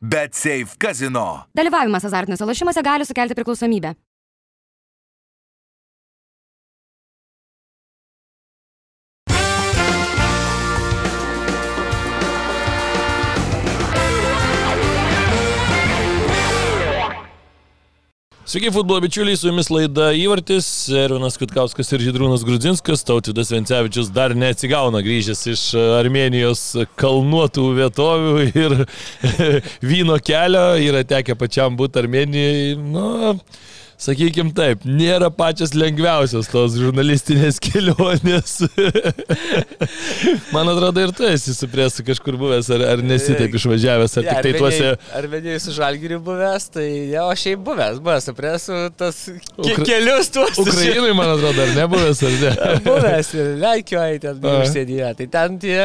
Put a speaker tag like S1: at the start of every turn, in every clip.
S1: Bet Safe Casino.
S2: Dalyvavimas azartiniuose lošimuose gali sukelti priklausomybę.
S3: Sveiki, futbolo bičiuliai, su jumis laida Įvartis, Ervinas Kutkauskas ir Žydrūnas Grudzinskas, Tautvidas Vencevičius dar neatsigauna grįžęs iš Armenijos kalnuotų vietovių ir vyno kelio, yra tekę pačiam būti Armenijai, nu, sakykim taip, nėra pačios lengviausios tos žurnalistinės kelionės. Man atrodo, ir tu esi su presu kažkur buvęs, ar, ar nesi taip išvažiavęs, ar
S4: Ja,
S3: tik tai tuose...
S4: Ar venėjai su žalgiriu buvęs, tai jau aš šiaip buvęs, buvęs su presu tas
S3: Ukra-
S4: kelius tuos.
S3: Ukrainai, man atrodo, ar nebuvęs, ar ne?
S4: Buvęs ir Lenkijoje ten
S3: A.
S4: užsėdėje. Tai ten tie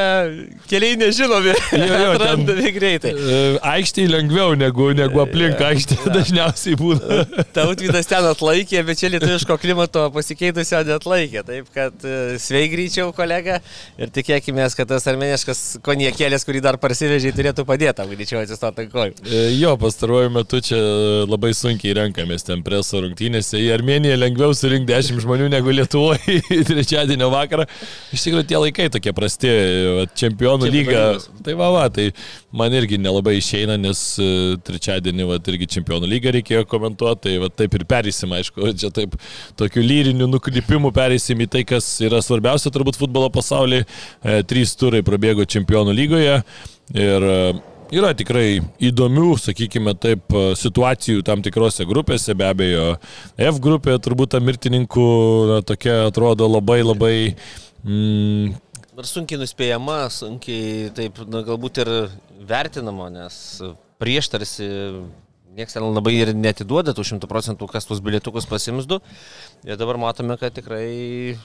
S4: keliai nežinomi. Atrandami greitai.
S3: E, Aikštėje lengviau negu, negu aplink aikštę dažniausiai būna.
S4: Tautvydas ten atlaikė, bet čia lietuviško klimato pasikeitusio netlaikė. Taip kad e, sveik greičiau, kolega. Ir tikėkime, kad tas armeniškas koniekėlės, kurį dar parsivežė, turėtų padėti tam greičiau atsistoti ant kojų.
S3: E, Jo, pastaruoju metu čia labai sunkiai renkamės ten preso rungtynėse. Į Armeniją lengviau surinkti 10 žmonių negu Lietuvoje į trečiadienio vakarą. Iš tikrųjų, tie laikai tokie prasti. Čempionų lyga. Tai va, va, tai man irgi nelabai išeina, nes e, trečiadienį va, irgi čempionų lygą reikėjo komentuoti. Tai va, taip ir perėsim, aišku, čia taip tokių lyrinių nukrypimų perėsim į tai, kas yra svarbiausia turbūt futbolo pasaulyje. E, trys turai prabėgo čempionų lygoje. Ir e, Yra tikrai įdomių, sakykime taip, situacijų tam tikrose grupėse, be abejo, F grupė turbūt ta mirtininkų na, tokia atrodo labai labai... Mm,
S4: Ir sunkiai nuspėjama, sunkiai taip, na, galbūt ir vertinama, nes prieš tarsi niekas ten labai ir netiduoda tų šimtų procentų, kas tuos bilietukus pasims du. Ir dabar matome, kad tikrai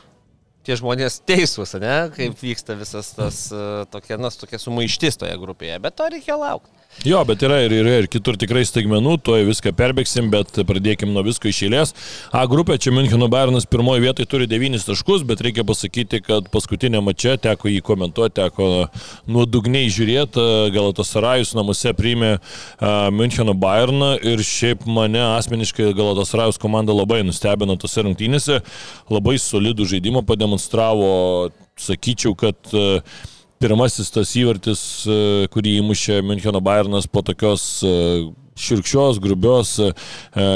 S4: tie žmonės teisūs, ne, kaip vyksta visas tas e, tokia, na, tokia sumaištis toje grupėje. Bet to reikia laukti.
S3: jo, bet yra ir, yra ir kitur tikrai staigmenų, tuoj viską perbėgsim, bet pradėkim nuo visko iš eilės. A grupė, čia Müncheno Bayernas pirmoje vietoje turi 9 taškus, bet reikia pasakyti, kad paskutinė mačia teko jį komentuoti, teko nuodugniai žiūrėti, Galatasarajus namuose priėmė a, Müncheno Bayerną ir šiaip mane asmeniškai Galatasarajus komanda labai nustebino tose rungtynėse, labai solidų žaidimą pademonstravo, sakyčiau, kad a, pirmasis tas įvartis, e, kurį įmušė Müncheno Bayernas po tokios e, širkščios, grubios e,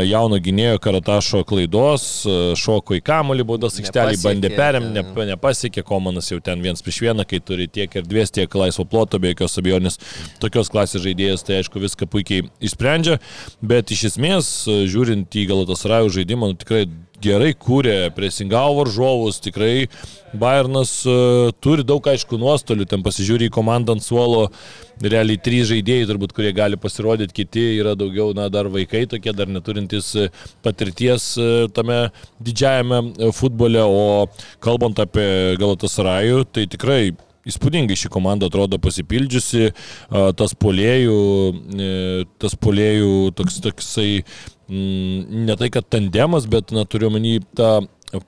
S3: jauno gynėjo karatašo klaidos, e, šoko į kamolį baudos aikštelį, bandė perimti, ne, nepasiekė, Komanas jau ten viens prieš vieną, kai turi tiek erdvės, tiek laisvo ploto, be jokios abejonės, tokios klasės žaidėjas, tai aišku viską puikiai išsprendžia, bet iš esmės, e, žiūrint į Galatasarajų žaidimą, nu, tikrai gerai kūrė, presingavo varžovus, tikrai Bayernas uh, turi daug aišku nuostolių, ten pasižiūri į komandą ant suolo, realiai trys žaidėjai turbūt, kurie gali pasirodyti, kiti yra daugiau, na, dar vaikai tokie, dar neturintys e, patirties e, tame didžiajame futbole, o kalbant apie Galatasarajų, tai tikrai Įspūdingai ši komanda atrodo pasipildžiusi, tas polėjų, tas polėjų toks, toksai, ne tai kad tandemas, bet, na, turiu menį tą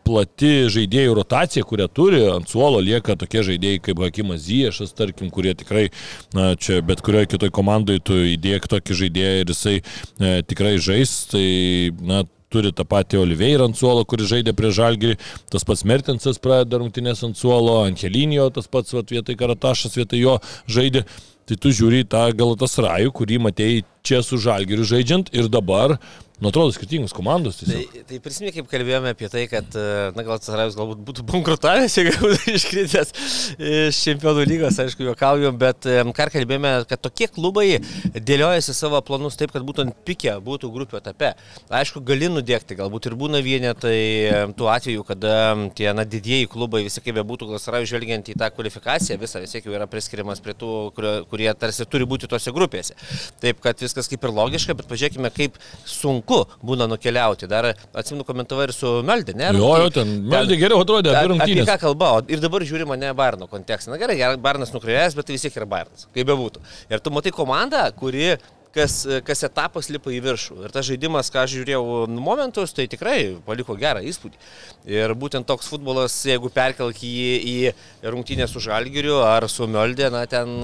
S3: plati žaidėjų rotacija, kurią turi, ant suolo lieka tokie žaidėjai kaip Hakimas Ziešas, tarkim, kurie tikrai, na, čia bet kurioje kitoje komandoje tu įdėk tokį žaidėją ir jisai e, tikrai žais, tai, na, turi tą patį Oliveirą ant suolo, kuris žaidė prie Žalgirį, tas pats Mertensas pradeda rungtynės ant suolo, Angelinio tas pats vat, vietoj Karatašas vietoj jo žaidė. Tai tu žiūri tą Galatas Rajų, kurį matėjai čia su Žalgiriu žaidžiant. Ir dabar, nu atrodo, skirtingos komandos. tiesiog.
S4: Tai, tai prisimink, kaip kalbėjome apie tai, kad, e, na, gal Sarajus galbūt būtų bankrutavęs, jeigu būtų iškritęs iš čempionų lygos, aišku, juokaujam, bet ką kalbėjome, kad tokie klubai dėliojasi savo planus taip, kad būtų ant pikė, būtų grupių etape. Aišku, gali nudėkti, galbūt ir būna vienetai tuo atveju, kada tie, na, didieji klubai, visi kaip bebūtų, gal Sarajus žvelgiant į tą kvalifikaciją, visą vis tiek jau yra priskiriamas prie tų, kurio, kurie tarsi turi būti tose grupėse. Taip, kad viskas kaip ir logiška, bet pažiūrėkime, kaip sunku būna nukeliauti. Dar atsimenu komentavai ir su Meldė, ne?
S3: Jo, jo, ten Meldė geriau atrodė,
S4: A-
S3: apie
S4: Apie
S3: rungtynės.
S4: ką kalba? Ir dabar žiūri mane Barno kontekstą. Na gerai, Barnas nukreivęs, bet tai vis tiek yra Barnas, kaip bebūtų. Ir tu matai komandą, kuri kas, kas etapas lipa į viršų. Ir tas žaidimas, ką žiūrėjau momentus, tai tikrai paliko gerą įspūdį. Ir būtent toks futbolas, jeigu perkelk jį į rungtynę su Žalgiriu ar su Meldė, na ten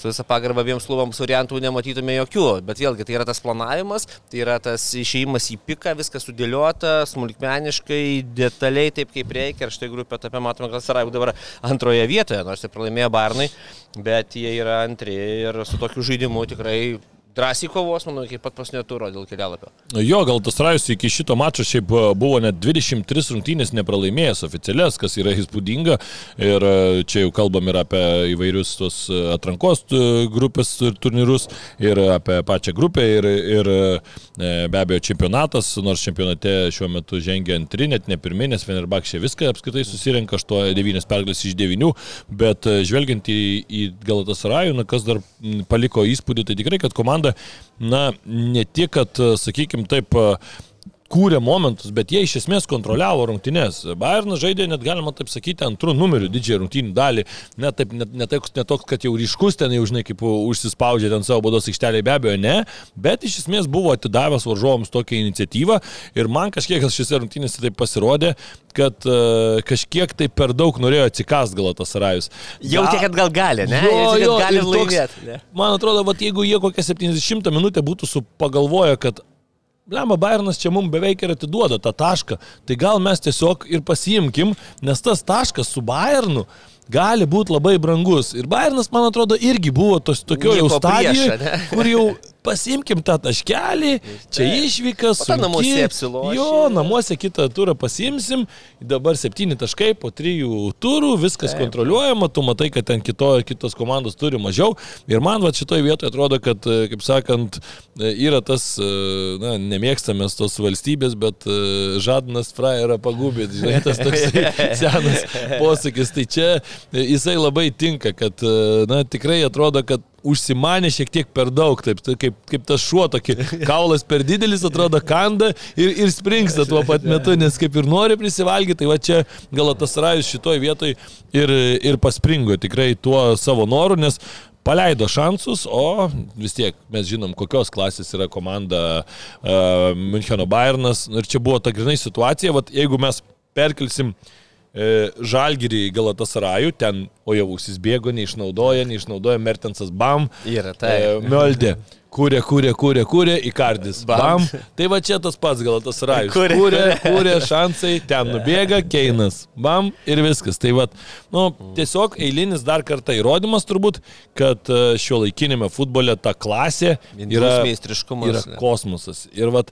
S4: su visą pagarbą abiems klubams variantų nematytume jokių, bet vėlgi tai yra tas planavimas, tai yra tas išėjimas į piką, viskas sudėliota, smulkmeniškai, detaliai, taip kaip reikia. Ir štai grupė etape matome, kad Sarajevų dabar antroje vietoje, nors ir pralaimėjo Barnai, bet jie yra antri ir su tokiu žaidimu tikrai drąsiai kovos, manau, iki pat pasnio turo dėl kelialapio.
S3: Jo, gal tas rajus iki šito mačo šiaip e, buvo net 23 rungtynės nepralaimėjęs oficialias, kas yra įspūdinga. Ir e, čia jau kalbam ir apie įvairius tos e, atrankos grupės turnyrus, ir apie pačią grupę, ir, ir be abejo čempionatas, nors čempionate šiuo metu žengia antri, net ne pirmie, nes Fenerbakšė viską apskritai susirenka 8-9 pergalės iš 9, bet žvelgiant į, į Galatasarajų, na kas dar paliko įspūdį, tai tikrai, kad komanda komanda, na, ne tik, kad, sakykime, taip, kūrė momentus, bet jie iš esmės kontroliavo rungtynės. Bayernas žaidė, net galima taip sakyti, antrų numerių didžiąją rungtynių dalį. Net, taip, net, net, net toks, kad jau ryškus ten jau, žinai, kaip užsispaudžia ten savo bodos aikštelėje, be abejo, ne. Bet iš esmės buvo atidavęs varžovams tokią iniciatyvą ir man kažkiek šiose rungtynėse taip pasirodė, kad uh, kažkiek tai per daug norėjo atsikast Galatas Rajus.
S4: Jautė, kad gal gali, ne?
S3: Jo, jo,
S4: gali laimėti.
S3: Man atrodo, vat, jeigu jie kokią 70 minutę būtų pagalvoję, kad Lemba Bayernas čia mums beveik ir atiduoda tą tašką. Tai gal mes tiesiog ir pasiimkim, nes tas taškas su Bayernu gali būti labai brangus. Ir Bayernas, man atrodo, irgi buvo tos tokio jau stadijoje, kur jau pasimkim tą taškelį, čia išvykas.
S4: O namuose apsilošė.
S3: Jo, namuose kitą turą pasimsim, dabar septyni taškai po trijų turų, viskas Taip. kontroliuojama, tu matai, kad ten kito, kitos komandos turi mažiau. Ir man va šitoje vietoje atrodo, kad, kaip sakant, yra tas, na, nemėgstamės tos valstybės, bet žadinas frajerą pagubėti, žinai, tas toks senas posakis. Tai čia jisai labai tinka, kad, na, tikrai atrodo, kad užsimanė šiek tiek per daug, taip, tai kaip, kaip tas šuo, tokį kaulas per didelis, atrodo, kanda ir, ir springsta tuo pat metu, nes kaip ir nori prisivalgyti, tai va čia Galatas Rajus šitoj vietoj ir, ir paspringo tikrai tuo savo noru, nes paleido šansus, o vis tiek mes žinom, kokios klasės yra komanda uh, Müncheno Bayernas. Ir čia buvo ta grinai situacija, vat, jeigu mes perkelsim uh, Žalgirį Galatasarajų, ten Ojavūsis bėgo, neišnaudoja, neišnaudoja Mertensas Bam.
S4: Yra, tai.
S3: E, Meldė. Kūrė, kūrė, kūrė, kūrė, įkardis. Bam. Bam. Tai va čia tas pats Galatas Rajus. Kūrė, kūrė, kūrė, šansai, ten nubėga, Keinas. Bam ir viskas. Tai va, nu, tiesiog eilinis dar kartą įrodymas turbūt, kad e, šio laikinėme futbole ta klasė yra, yra kosmosas. Ir va,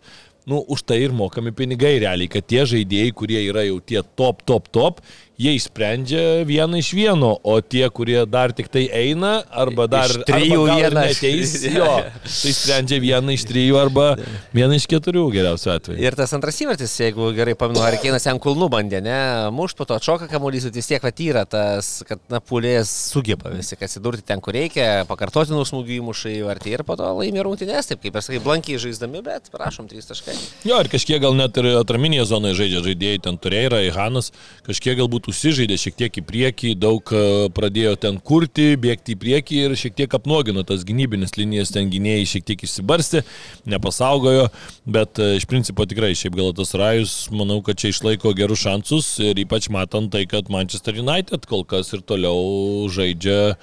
S3: nu, už tai ir mokami pinigai realiai, kad tie žaidėjai, kurie yra jau tie top, top, top, jie išsprendžia vieną iš vieno, o tie, kurie dar tik tai eina, arba dar
S4: iš trijų
S3: vieną ateis, jo, tai sprendžia vieną iš trijų arba vieną iš keturių geriausiu atveju.
S4: Ir tas antras įvartis, jeigu gerai pamenu, Arikėnas ant kulnų bandė, ne, muš po to atšoka kamuolys, vis tiek vatyra tas, kad na, pulės sugeba vis tik atsidurti ten, kur reikia, pakartotinų smūgių įmušai įvartį ir po to laimė rungtynės, taip kaip ir sakai, blankiai žaisdami, bet prašom, trys taškai.
S3: Jo, ir kažkiek gal net ir atraminėje zonoje žaidžia žaidėjai, ten turėjo, Ihanas, kažkiek galbūt užsižaidė šiek tiek į priekį, daug e, pradėjo ten kurti, bėgti į priekį ir šiek tiek apnuogino tas gynybinės linijas, ten gynėjai šiek tiek išsibarsti, nepasaugojo, bet e, iš principo tikrai šiaip gal tas Rajus, manau, kad čia išlaiko gerus šansus ir ypač matant tai, kad Manchester United kol kas ir toliau žaidžia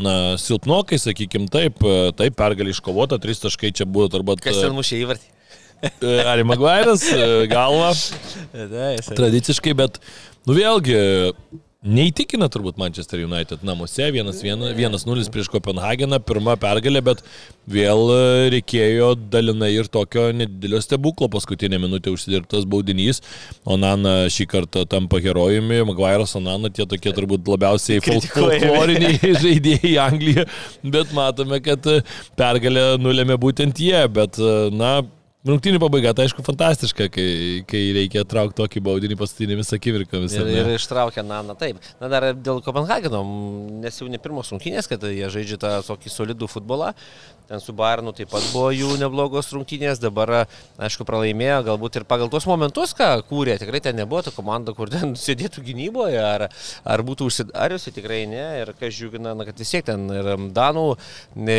S3: na, silpnokai, sakykim taip, e, taip, pergalį iškovota, trys taškai čia buvo turbūt.
S4: Kas ten mušė įvartį?
S3: Ari Maguire'as, galva. Tradiciškai, bet Nu vėlgi, neįtikina turbūt Manchester United namuose, 1-0 prieš Kopenhageną, pirma pergalė, bet vėl reikėjo dalinai ir tokio nedidelio stebuklo, paskutinė minutė užsidirbtas baudinys, Onana šį kartą tampa herojumi, Maguire'as Onana tie tokie turbūt labiausiai folkloriniai žaidėjai Anglijoje, bet matome, kad pergalę nulėmė būtent jie, bet na, Rungtynį pabaiga, tai aišku, fantastiška, kai, kai reikia traukti tokį baudinį paskutinėmis akimirkomis.
S4: Ir, ir ištraukia Nana, taip. Na dar dėl Kopenhageno, nes jau ne pirmos rungtynės, kad jie žaidžia tą tokį solidų futbolą. Ten su Bayernu taip pat buvo jų neblogos rungtynės, dabar, aišku, pralaimėjo, galbūt ir pagal tuos momentus, ką kūrė, tikrai ten nebuvo ta komanda, kur ten sėdėtų gynyboje, ar, ar būtų užsidariusi, tikrai ne. Ir kas žiūrina, na, kad vis tiek ten ir Danų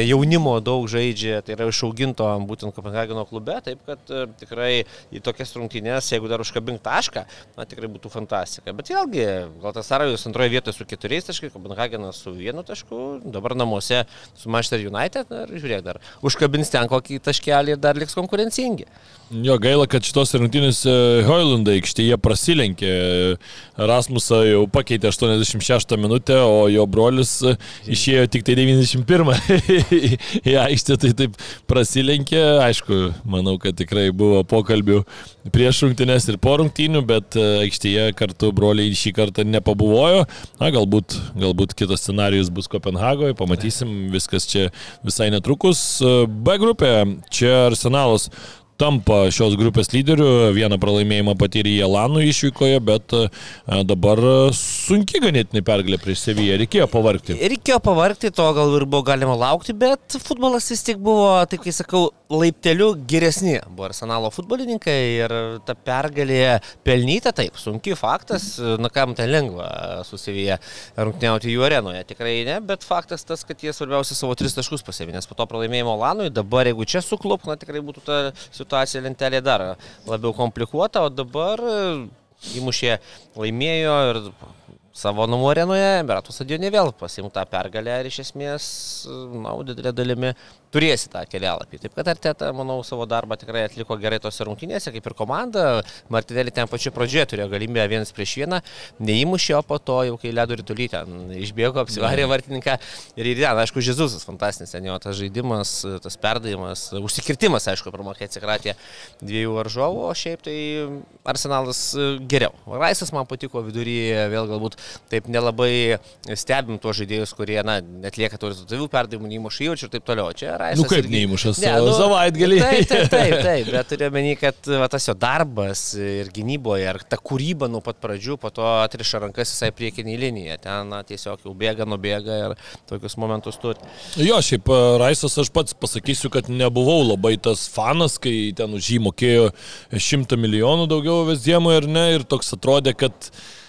S4: jaunimo daug žaidžia, tai yra išauginto būtent Kopenhageno klube. Tai taip kad e, tikrai į tokias rungtynės, jeigu dar užkabink tašką, na tikrai būtų fantastika. Bet vėlgi, gal tas Sarajus antroje vietoje su keturiais taškais, Kopenhagenas su vienu tašku, dabar namuose su Manchester United, ir žiūrėk dar, užkabins ten kokį taškelį ir dar liks konkurencingi.
S3: Jo gaila, kad šitos rungtynės Hoilandai aikštėje prasilenkė. Rasmusą jau pakeitė 86 minutę, o jo brolis e, išėjo tik tai 91 į aikštę, tai taip prasilenkė. Aišku, manau, kad tikrai buvo pokalbių prieš rungtynės ir po rungtynių, bet e, aikštėje kartu broliai šį kartą nepabuvojo. Na, galbūt, galbūt kitas scenarius bus Kopenhagoje, pamatysim, viskas čia visai netrukus. E, B grupė, čia Arsenalas tampa šios grupės lyderiu. Vieną pralaimėjimą patyrė Jelanų išvykoje, bet e, dabar sunki ganėtinai pergalė prieš Seviją. Reikėjo pavarkti.
S4: Reikėjo pavarkti, to gal ir buvo galima laukti, bet futbolas vis tik buvo, taip kaip sakau, laipteliu geresni buvo arsenalo futbolininkai ir ta pergalė pelnyta, taip, sunki faktas, na kam ten lengva susivyję rungtniauti jų arenoje, tikrai ne, bet faktas tas, kad jie svarbiausia savo tris taškus pasivė, nes po to pralaimėjimo Lanui, dabar jeigu čia suklup, na tikrai būtų ta situacija lentelė dar labiau komplikuota, o dabar įmušė laimėjo ir savo namų arenoje, Beratų stadione vėl pasimta pergalę ir iš esmės, na, didelė dalimi turėsi tą kelialapį. Taip kad Arteta, manau, savo darbą tikrai atliko gerai tose rungtynėse, kaip ir komanda. Martinėlį ten pačioje pradžioje turėjo galimybę vienas prieš vieną, neįmušė, o po to jau kai ledo rytulį ten išbėgo, apsivarė vartininką ir ir ten, aišku, Žizusas fantastinis, ten jo tas žaidimas, tas perdavimas, užsikirtimas, aišku, pirmąjį atsikratė dviejų varžovų, o šiaip tai Arsenalas geriau. Raisas man patiko viduryje, vėl galbūt taip nelabai stebim tuos žaidėjus, kurie, na, netlieka tų rezultatyvių perdavimų, neįmuša įvačių ir taip toliau. Čia Raisas.
S3: Nu kaip irgi... neįmušas ne, nu, savaitgalį.
S4: Taip, taip, taip, taip, bet turiu menį, kad va, tas jo darbas ir gynyboje, ir ta kūryba nuo pat pradžių, po to atriša rankas visai priekinį liniją. Ten na, tiesiog jau bėga, nubėga ir tokius momentus turi.
S3: Jo, šiaip Raisas aš pats pasakysiu, kad nebuvau labai tas fanas, kai ten už jį mokėjo šimtą milijonų daugiau Vesdėmo ir ne, ir toks atrodė, kad E,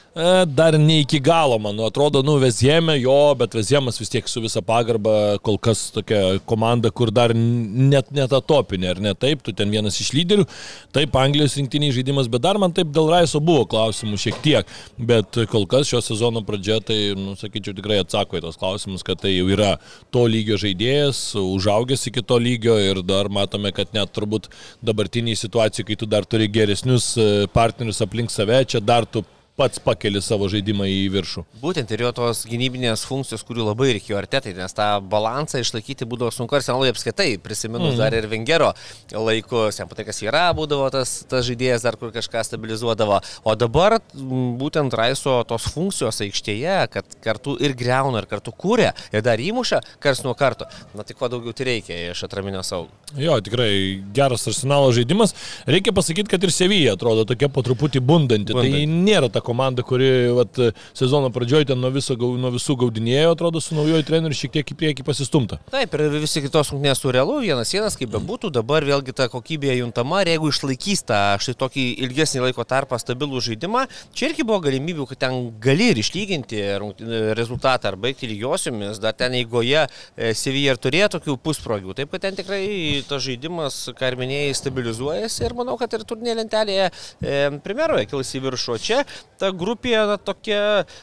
S3: dar ne iki galo, man atrodo, nu, Vezėme jo, bet Vezėmas vis tiek su visa pagarba, kol kas tokia komanda, kur dar net net atopinė, ar ne? Taip, tu ten vienas iš lyderių, taip, Anglijos rinktiniai žaidimas, bet dar man taip dėl Raiso buvo klausimų šiek tiek, bet kol kas šio sezono pradžia, tai, nu, sakyčiau, tikrai atsako į tos klausimus, kad tai jau yra to lygio žaidėjas, užaugęs iki to lygio ir dar matome, kad net turbūt dabartiniai situacijai, kai tu dar turi geresnius e, partnerius aplink save, čia dar tu pats pakeli savo žaidimą į viršų.
S4: Būtent ir jo tos gynybinės funkcijos, kurių labai reikėjo artetai, nes tą balansą išlaikyti būdavo sunku arsenalui apskaitai, prisiminus mm. dar ir Vengero laikus, jam patai, kas yra, būdavo tas, tas žaidėjas dar kur kažką stabilizuodavo. O dabar būtent Raiso tos funkcijos aikštėje, kad kartu ir greuna, ir kartu kūrė, ir dar įmuša kars nuo karto. Na tik ko daugiau tai reikia iš atraminio saugų.
S3: Jo, tikrai geras arsenalo žaidimas. Reikia pasakyti, kad ir Sevija atrodo tokia po truputį bundanti. bundanti. Tai nėra ta komanda, kuri vat, sezono pradžioje ten nuo, viso, nuo visų gaudinėjo, atrodo, su naujoju treneriu šiek tiek į priekį pasistumta.
S4: Taip, ir visi kitos rungtynės su realu, vienas vienas, kaip bebūtų, dabar vėlgi ta kokybė juntama ir jeigu išlaikys tą štai tokį ilgesnį laiko tarpą stabilų žaidimą, čia irgi buvo galimybių, kad ten gali ir išlyginti rezultatą ar baigti lygiosiomis, dar ten eigoje e, Sevija ir turėjo tokių pusprogių, taip kad ten tikrai tas žaidimas, ką ir minėjai, stabilizuojasi ir manau, kad ir turnė lentelėje e, primeroje kils į viršų. Čia ta grupė na, tokia,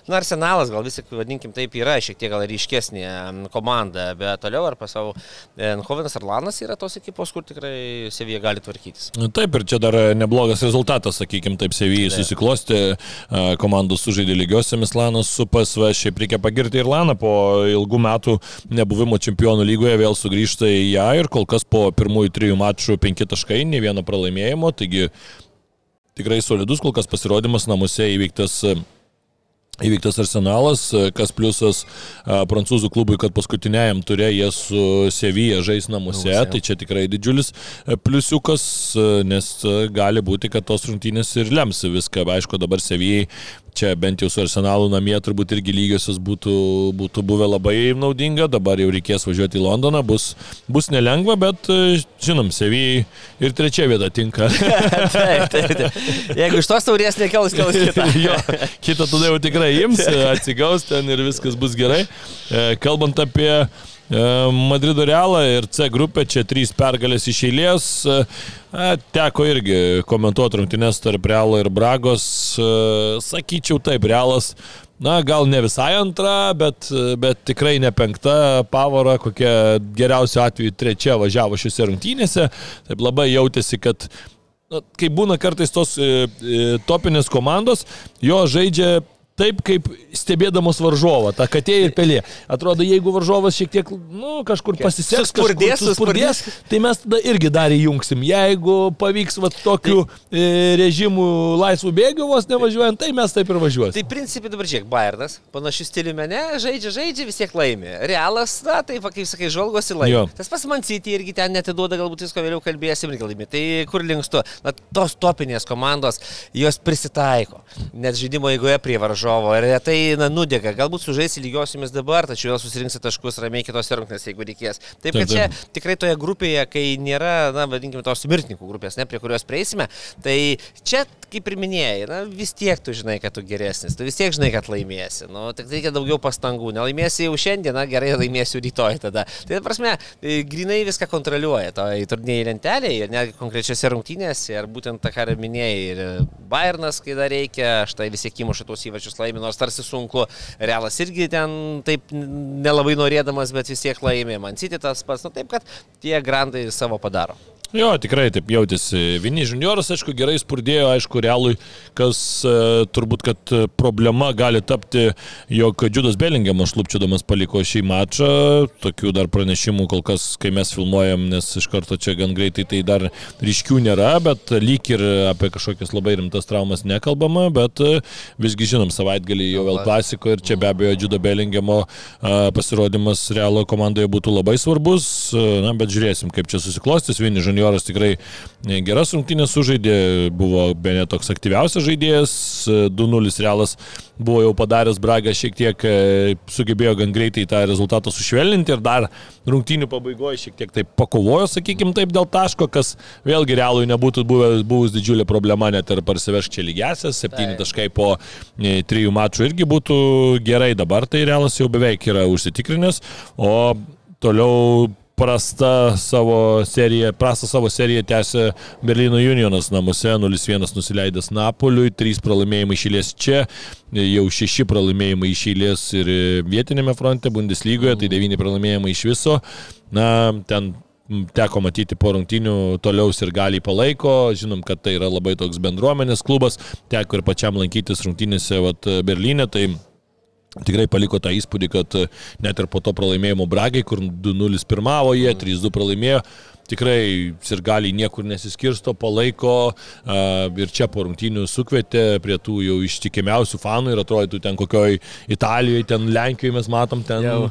S4: na, arsenalas gal vis tik, vadinkim taip, yra šiek tiek gal ryškesnė komanda, bet toliau ar pasau, Hovenas ar Lanas yra tos ekipos, kur tikrai Sevija gali tvarkytis.
S3: Taip, ir čia dar neblogas rezultatas, sakykim, taip Sevijai susiklosti, komandos sužaidė lygiosiamis Lanas su PSV, šiaip reikia pagirti ir Laną po ilgų metų nebuvimo čempionų lygoje vėl sugrįžta į ją ir kol kas po pirmųjų trijų mačų penki taškai, ne vieno pralaimėjimo, taigi tikrai solidus kol kas pasirodymas namuose įveiktas Įvyktas arsenalas, kas pliusas a, prancūzų klubui, kad paskutiniajam turė jie su Sevija žais namuose, namuose, tai čia tikrai didžiulis pliusiukas, nes gali būti, kad tos rungtynės ir lems viską. Aišku, dabar Sevijai čia bent jau su Arsenalu namie turbūt irgi lygiosios būtų, būtų buvę labai naudinga, dabar jau reikės važiuoti į Londoną, bus, bus nelengva, bet žinom, Sevijai ir trečia vieta tinka.
S4: taip, taip, taip. Jeigu iš tos taurės nekels, kels kitą.
S3: jo, kitą tada jau tikrai ims, atsigaus ten ir viskas bus gerai. E, kalbant apie Madrido Realą ir C grupė, čia trys pergalės iš eilės. E, teko irgi komentuoti rungtynės tarp Realo ir Bragos. E, sakyčiau taip, Realas Na, gal ne visai antra, bet, bet tikrai ne penkta pavara, kokia geriausiu atveju trečia važiavo šiuose rungtynėse. Taip labai jautėsi, kad kai būna kartais tos e, e, topinės komandos, jo žaidžia taip, kaip stebėdamos varžovą, ta katė ir pelė. Atrodo, jeigu varžovas šiek tiek, nu, kažkur pasiseks,
S4: suspurdės,
S3: suspurdės, tai mes tada irgi dar įjungsim. Jeigu pavyks va tokiu tai, e, režimu laisvų bėgių vos nevažiuojant, tai mes taip ir važiuosime.
S4: Tai principai dabar žiūrėk, Bayernas, panašių stilių mene, žaidžia, žaidžia, vis tiek laimi. Realas, na, tai, kaip sakai, žvalgosi laimi. Jo. Tas pas man City irgi ten netiduoda, galbūt visko vėliau kalbėsim irgi laimi. Tai kur linkstu? Na, tos topinės komandos, jos prisitaiko. Net žaidimo eigoje prie varžovų varžovo ir retai na, nudega. Galbūt sužaisi lygiosiomis dabar, tačiau vėl susirinksi taškus ramiai kitose rungtynėse, jeigu reikės. Taip, kad čia tikrai toje grupėje, kai nėra, na, vadinkime, tos mirtininkų grupės, ne, prie kurios prieisime, tai čia, kaip ir minėjai, na, vis tiek tu žinai, kad tu geresnis, tu vis tiek žinai, kad laimėsi. Nu, tik reikia daugiau pastangų. Nelaimėsi jau šiandien, na, gerai, laimėsiu rytoj tada. Tai, prasme, grinai viską kontroliuoja to į turnyrį lentelėje ir net konkrečiose rungtynėse, ir būtent tą, ką minėjai, ir Bayernas, kai dar reikia, štai visi kimuša tos įvačius laimi, nors tarsi sunku. Realas irgi ten taip nelabai norėdamas, bet vis tiek laimi. Man citi tas pats, nu taip, kad tie grandai savo padaro.
S3: Jo, tikrai taip jautėsi. Vini junioras, aišku, gerai spurdėjo, aišku, realui, kas e, turbūt, kad problema gali tapti, jog Džudas Belingiamas šlupčiudamas paliko šį mačą. Tokių dar pranešimų kol kas, kai mes filmuojam, nes iš karto čia gan greitai tai dar ryškių nėra, bet lyg ir apie kažkokias labai rimtas traumas nekalbama, bet e, visgi žinom, savaitgalį jau vėl klasiko ir čia be abejo Džudo Belingiamo e, pasirodymas realo komandoje būtų labai svarbus, na, bet žiūrėsim, kaip čia susiklostys. Vini junioras Junioras tikrai e, geras rungtynės sužaidė, buvo be net toks aktyviausias žaidėjas, 2-0 e, realas buvo jau padaręs Bragą šiek tiek, e, sugebėjo gan greitai tą rezultatą sušvelninti ir dar rungtynių pabaigoje šiek tiek taip pakovojo, sakykim, taip dėl taško, kas vėlgi realui nebūtų buvęs, buvus didžiulė problema net ir parsiveš čia lygiasias, 7 taškai po 3 mačų irgi būtų gerai, dabar tai realas jau beveik yra užsitikrinęs, o toliau prasta savo seriją, prastą savo seriją tęsė Berlyno Unionas namuose, 0-1 nusileidęs Napoliui, 3 pralaimėjimai išėlės čia, jau 6 pralaimėjimai išėlės ir vietinėme fronte, Bundeslygoje, tai 9 pralaimėjimai iš viso. Na, ten teko matyti po rungtinių toliau ir gali palaiko, žinom, kad tai yra labai toks bendruomenės klubas, teko ir pačiam lankytis rungtynėse Berlyne, tai Tikrai paliko tą įspūdį, kad e, net ir po to pralaimėjimo Bragai, kur 2-0 pirmavo jie, 3-2 pralaimėjo, tikrai ir gali niekur nesiskirsto, palaiko uh, ir čia po rungtynių sukvietė prie tų jau ištikimiausių fanų ir atrodytų ten kokioj Italijoje, ten Lenkijoje mes matom ten. Jau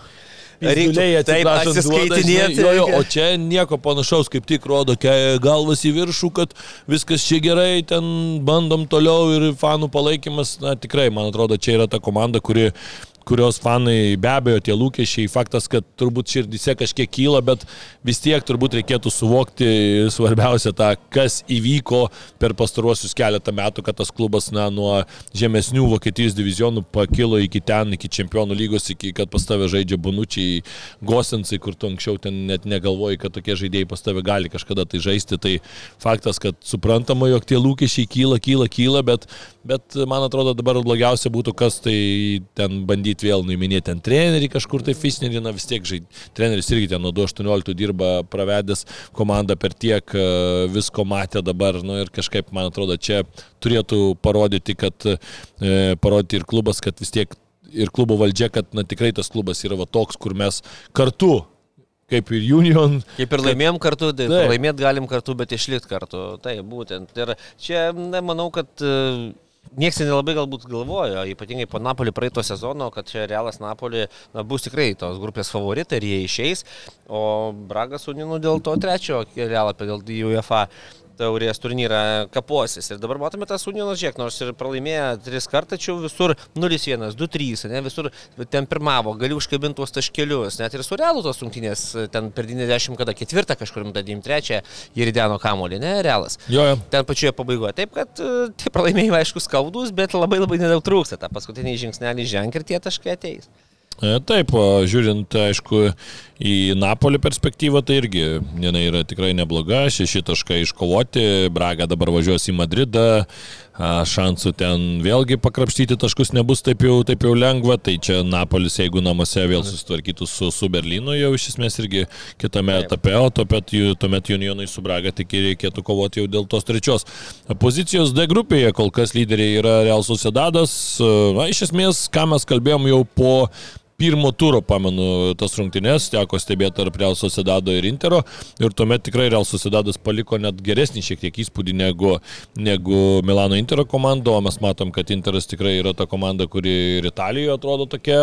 S4: Reikliai atsiskaitinėti.
S3: Jo, jo, o čia nieko panašaus, kaip tik rodo galvas į viršų, kad viskas čia gerai, ten bandom toliau ir fanų palaikymas, na tikrai, man atrodo, čia yra ta komanda, kuri kurios fanai be abejo tie lūkesčiai, faktas, kad turbūt širdise kažkiek kyla, bet vis tiek turbūt reikėtų suvokti svarbiausia tą, kas įvyko per pastaruosius keletą metų, kad tas klubas na, nuo žemesnių Vokietijos divizionų pakilo iki ten, iki čempionų lygos, iki kad pas tave žaidžia Bonučiai, Gosensai, kur tu anksčiau ten net negalvojai, kad tokie žaidėjai pas tave gali kažkada tai žaisti. Tai faktas, kad suprantama, jog tie lūkesčiai kyla, kyla, kyla, bet, bet man atrodo dabar blogiausia būtų, kas tai ten bandyti bandyti vėl nuiminėti ant trenerį kažkur tai Fisnerį, na vis tiek žaid, treneris irgi ten nuo 2.18 dirba pravedęs komandą per tiek, e, visko matė dabar, nu ir kažkaip, man atrodo, čia turėtų parodyti, kad e, parodyti ir klubas, kad vis tiek ir klubo valdžia, kad na, tikrai tas klubas yra va toks, kur mes kartu kaip ir Union.
S4: Kaip ir laimėjom kartu, tai laimėt galim kartu, bet išlikti kartu. Tai būtent. Ir čia, na, manau, kad uh, Niekas nelabai galbūt galvojo, ypatingai po Napolį praeito sezono, kad čia Realas Napolį na, bus tikrai tos grupės favoritai ir jie išeis, o Bragas Uninu dėl to trečio kelialapio, dėl UEFA taurės turnyrą kapuosis. Ir dabar matome tas Unionas Žiek, nors ir pralaimėjo tris kartą, tačiau visur 0-1, 2-3, ne, visur ten pirmavo, gali užkabinti tuos taškelius, net ir su realu tos rungtynės, ten per 90 kada ketvirtą kažkur, tada 93 ir įdeno kamolį, ne, realas.
S3: Jo, jo.
S4: Ten pačioje pabaigoje. Taip, kad e, tie pralaimėjimai aišku skaudus, bet labai labai nedaug trūksta. Ta paskutinį žingsnelį ženk ir tie taškai ateis.
S3: E, taip, žiūrint, aišku, į Napolį perspektyvą, tai irgi jinai yra tikrai nebloga, šeši taškai iškovoti, Braga dabar važiuos į Madridą, šansų ten vėlgi pakrapštyti taškus nebus taip jau, taip jau lengva, tai čia Napolis, jeigu namuose vėl susitvarkytų su, su Berlynu, jau iš esmės irgi kitame etape, o tuomet, tuomet Unionai su Braga tik reikėtų kovoti jau dėl tos trečios pozicijos D grupėje, kol kas lyderiai yra Real Sociedadas, na, iš esmės, ką mes kalbėjom jau po pirmo turo, pamenu, tas rungtynės, teko stebėti tarp Real Sociedado ir Intero ir tuomet tikrai Real Sociedadas paliko net geresnį šiek tiek įspūdį negu, negu Milano Intero komanda, o mes matom, kad Interas tikrai yra ta komanda, kuri ir Italijoje atrodo tokia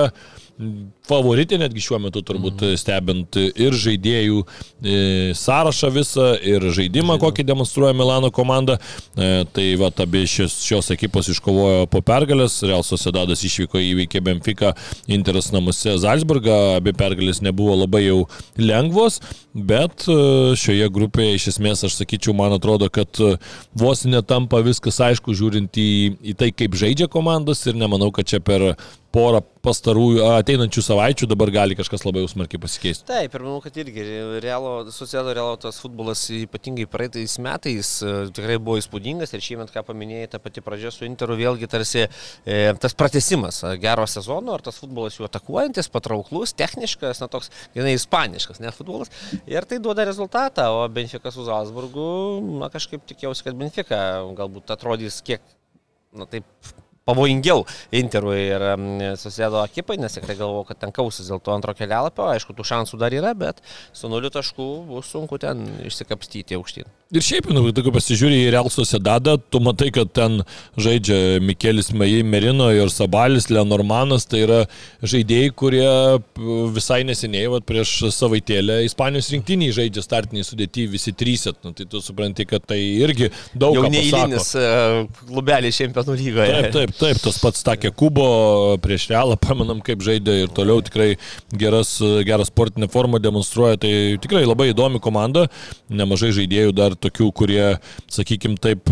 S3: favoritė netgi šiuo metu turbūt mm. stebint ir žaidėjų e, sąrašą visą, ir žaidimą, Žaidimą. kokį demonstruoja Milano komanda. E, tai va, abi šios, šios ekipos iškovojo po pergalės, Real Sociedadas išvyko įveikė Benfica, Interas namuose Salzburgą, abi pergalės nebuvo labai jau lengvos, bet e, šioje grupėje iš esmės aš sakyčiau, man atrodo, kad vos netampa viskas aišku žiūrint į, į tai, kaip žaidžia komandos ir nemanau, kad čia per porą pastarųjų ateinančių savaičių dabar gali kažkas labai smarkiai pasikeisti.
S4: Taip, ir manau, kad irgi realo, socialo realo tas futbolas ypatingai praeitais metais e, tikrai buvo įspūdingas ir šiemet, ką paminėjai, ta pati pradžia su Interu vėlgi tarsi e, tas pratesimas gero sezono, ar tas futbolas jų atakuojantis, patrauklus, techniškas, na toks, jinai ispaniškas, ne futbolas. Ir tai duoda rezultatą, o Benfica su Zalzburgu, na kažkaip tikėjausi, kad Benfica galbūt atrodys kiek, na taip, pavojingiau Interui ir susėdo ekipai, nes tikrai galvoju, kad ten kausis dėl to antro kelialapio, aišku, tų šansų dar yra, bet su nuliu taškų bus sunku ten išsikapstyti aukštyn.
S3: Ir šiaip, nu, jeigu pasižiūrė į Real Sociedadą, tu matai, kad ten žaidžia Mikelis Merino ir Sabalis, Lenormanas, tai yra žaidėjai, kurie visai neseniai, va, prieš savaitėlę Ispanijos rinktiniai žaidžia startiniai sudėti visi trys, nu, tai tu supranti, kad tai irgi daug.
S4: Jau neįlinis e, klubelis čempionų lygoje.
S3: Taip, taip, taip, tas pats Takė Kubo prieš Realą, pamenam, kaip žaidė ir toliau tikrai geras, geras sportinė forma demonstruoja, tai tikrai labai įdomi komanda, nemažai žaidėjų dar tokių, kurie, sakykime taip,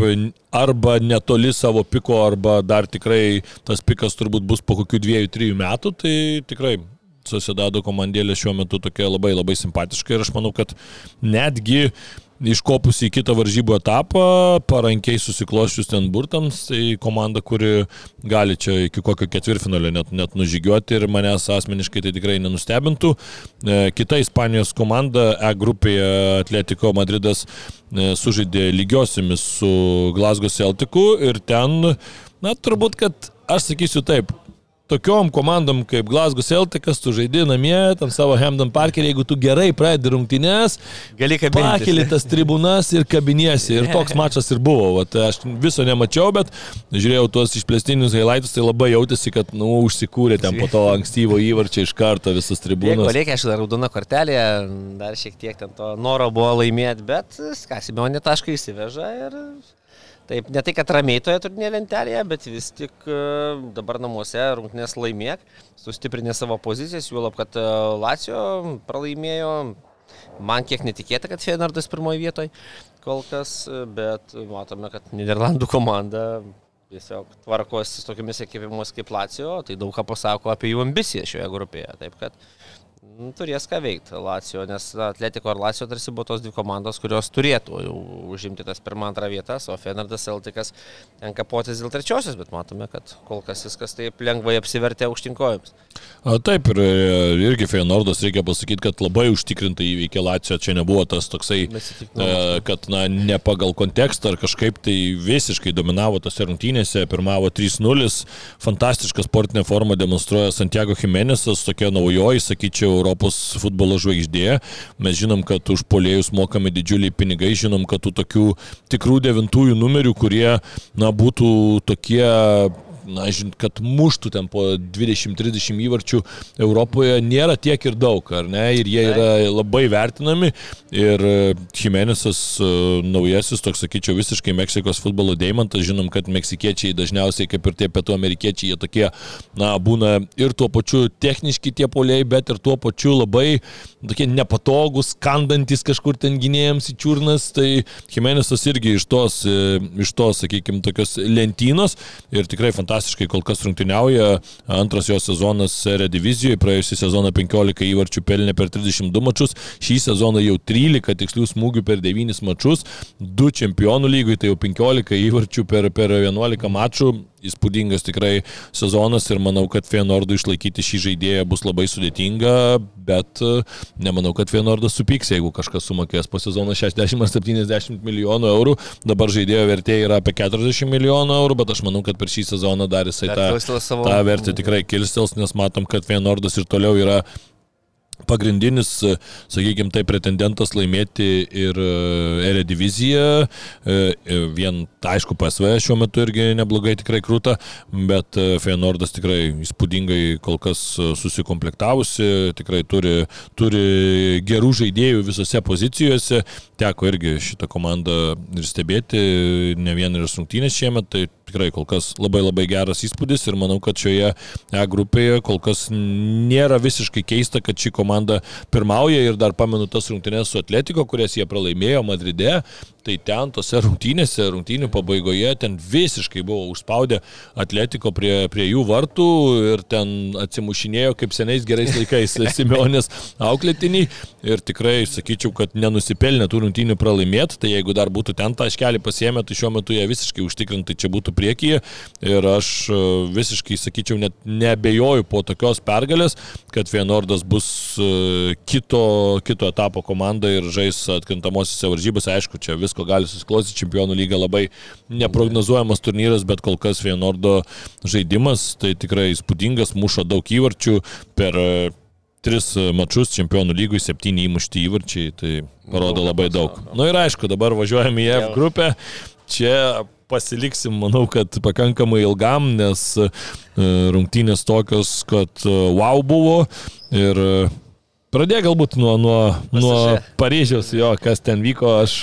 S3: arba netoli savo piko, arba dar tikrai tas pikas turbūt bus po kokių dviejų, trijų metų, tai tikrai Susidado komandėlė šiuo metu tokia labai labai simpatiška. Ir aš manau, kad netgi iškopus į kitą varžybų etapą, parankiai susikloščius ten burtams, tai komanda, kuri gali čia iki kokio ketvirfinalio net, net nužygiuoti ir manęs asmeniškai tai tikrai nenustebintų. E, kita Ispanijos komanda E grupėje Atletico Madridas e, sužaidė lygiosiamis su Glasgow Celticu ir ten, na turbūt, kad aš sakysiu taip, tokiom komandom kaip Glasgow Celticas, tu žaidži namie, tam savo Hamden Parkerį, jeigu tu gerai pradedi
S4: kabinėti.
S3: Pakeli tas tribūnas ir kabinėsi. Ir toks mačas ir buvo. Vat, aš viso nemačiau, bet žiūrėjau tuos išplėstinius highlights, tai labai jautėsi, kad, nu, užsikūrė ten po to ankstyvo įvarčio iš karto visas tribūnas.
S4: Reikia, aš dar raudona kortelė, dar šiek tiek ten to noro buvo laimėti, bet Skasimionė tašką įsiveža ir Taip, ne tai, kad ramiai toje turtinėje lentelėje, bet vis tik e, dabar namuose rungtynės laimėk, sustiprinė savo pozicijas, juolab, kad e, Lacijo pralaimėjo, man kiek netikėta, kad Fenerdas pirmoje vietoje kol kas, bet matome, kad Niderlandų komanda tiesiog tvarkosi su tokiamis ekipimus kaip Lacijo, tai daug ką pasako apie jų ambiciją šioje grupėje. Taip kad Nu, turės ką veikti Lacijo, nes Atletiko ir Lacijo tarsi buvo tos dvi komandos, kurios turėtų užimti tas pirmą antrą vietas, o Fenerdas Celtikas ten kapotis dėl trečiosios, bet matome, kad kol kas viskas taip lengvai apsivertė aukštinkojams.
S3: Taip, ir irgi Fenerdas reikia pasakyti, kad labai užtikrintai įveikė Lacijo, čia nebuvo tas toksai, kad na, ne pagal kontekstą ar kažkaip tai visiškai dominavo tose rungtynėse, pirmavo 3-0, fantastišką sportinę formą demonstruoja Santiago Jimenezas, tokia naujoji, sakyčiau, Europos futbolo žvaigždė. Mes žinom, kad už polėjus mokami didžiuliai pinigai, žinom, kad tų tokių tikrų devintųjų numerių, kurie na, būtų tokie na, žinot, kad muštų ten po 20-30 įvarčių Europoje nėra tiek ir daug, ar ne? Ir jie yra labai vertinami. Ir e, Jimenezas e, naujasis, toks sakyčiau, visiškai Meksikos futbolo deimantas. Žinom, kad meksikiečiai dažniausiai, kaip ir tie pietų amerikiečiai, jie tokie, na, būna ir tuo pačiu techniški tie poliai, bet ir tuo pačiu labai tokie nepatogus, skandantis kažkur ten gynėjams į čiurnas. Tai Jimenezas irgi iš tos, e, iš tos, sakykime, tokios lentynos ir tikrai fantastiškas fantastiškai kol kas rungtyniauja. Antras jo sezonas Eredivizijoje, praėjusią sezoną 15 įvarčių pelnė per 32 mačius, šį sezoną jau 13 tikslių smūgių per 9 mačius, 2 čempionų lygui, tai jau 15 įvarčių per, per 11 mačų įspūdingas tikrai sezonas ir manau, kad Feenordui išlaikyti šį žaidėją bus labai sudėtinga, bet e, nemanau, kad Feenordas supyks, jeigu kažkas sumokės po sezono 60 ar 70 milijonų eurų. Dabar žaidėjo vertė yra apie 40 milijonų eurų, bet aš manau, kad per šį sezoną dar jisai tą, tą vertę tikrai kilstels, nes matom, kad Feenordas ir toliau yra pagrindinis, sakykime, tai pretendentas laimėti ir e, Erediviziją. E, e, vien, aišku, PSV šiuo metu irgi neblogai tikrai krūta, bet Feyenoordas tikrai įspūdingai kol kas susikomplektavusi, tikrai turi, turi gerų žaidėjų visose pozicijose. Teko irgi šitą komandą ir stebėti, ne vienerias rungtynės šiemet, tai tikrai kol kas labai labai geras įspūdis ir manau, kad šioje E grupėje kol kas nėra visiškai keista, kad ši komanda pirmauja. Ir dar pamenu tas rungtynės su Atletiko, kurias jie pralaimėjo Madride, tai ten tose rungtynėse, rungtynių pabaigoje, ten visiškai buvo užspaudę Atletiko prie, prie jų vartų ir ten atsimušinėjo kaip seniais gerais laikais Simeonės auklėtiniai. Ir tikrai sakyčiau, kad nenusipelnė tų rungtynių pralaimėti, tai jeigu dar būtų ten taškelį pasiemę, tai šiuo metu jie visiškai užtikrintai čia būtų priekyje. Ir aš e, visiškai sakyčiau, net nebejoju po tokios pergalės, kad Vienordas bus e, kito, kito etapo komanda ir žais atkrintamosiose varžybose, aišku, čia vis visko gali susiklostyti. Čempionų lyga labai neprognozuojamas turnyras, bet kol kas Vienordo žaidimas tai tikrai įspūdingas, muša daug įvarčių per e, tris mačius čempionų lygui, septyni įmušti įvarčiai, tai parodo labai daug. Na nu ir aišku, dabar važiuojame į F grupę. Čia pasiliksim, manau, kad pakankamai ilgam, nes e, rungtynės tokios, kad e, wow buvo ir Pradėk galbūt nuo, nuo, nuo Paryžiaus, jo, kas ten vyko, aš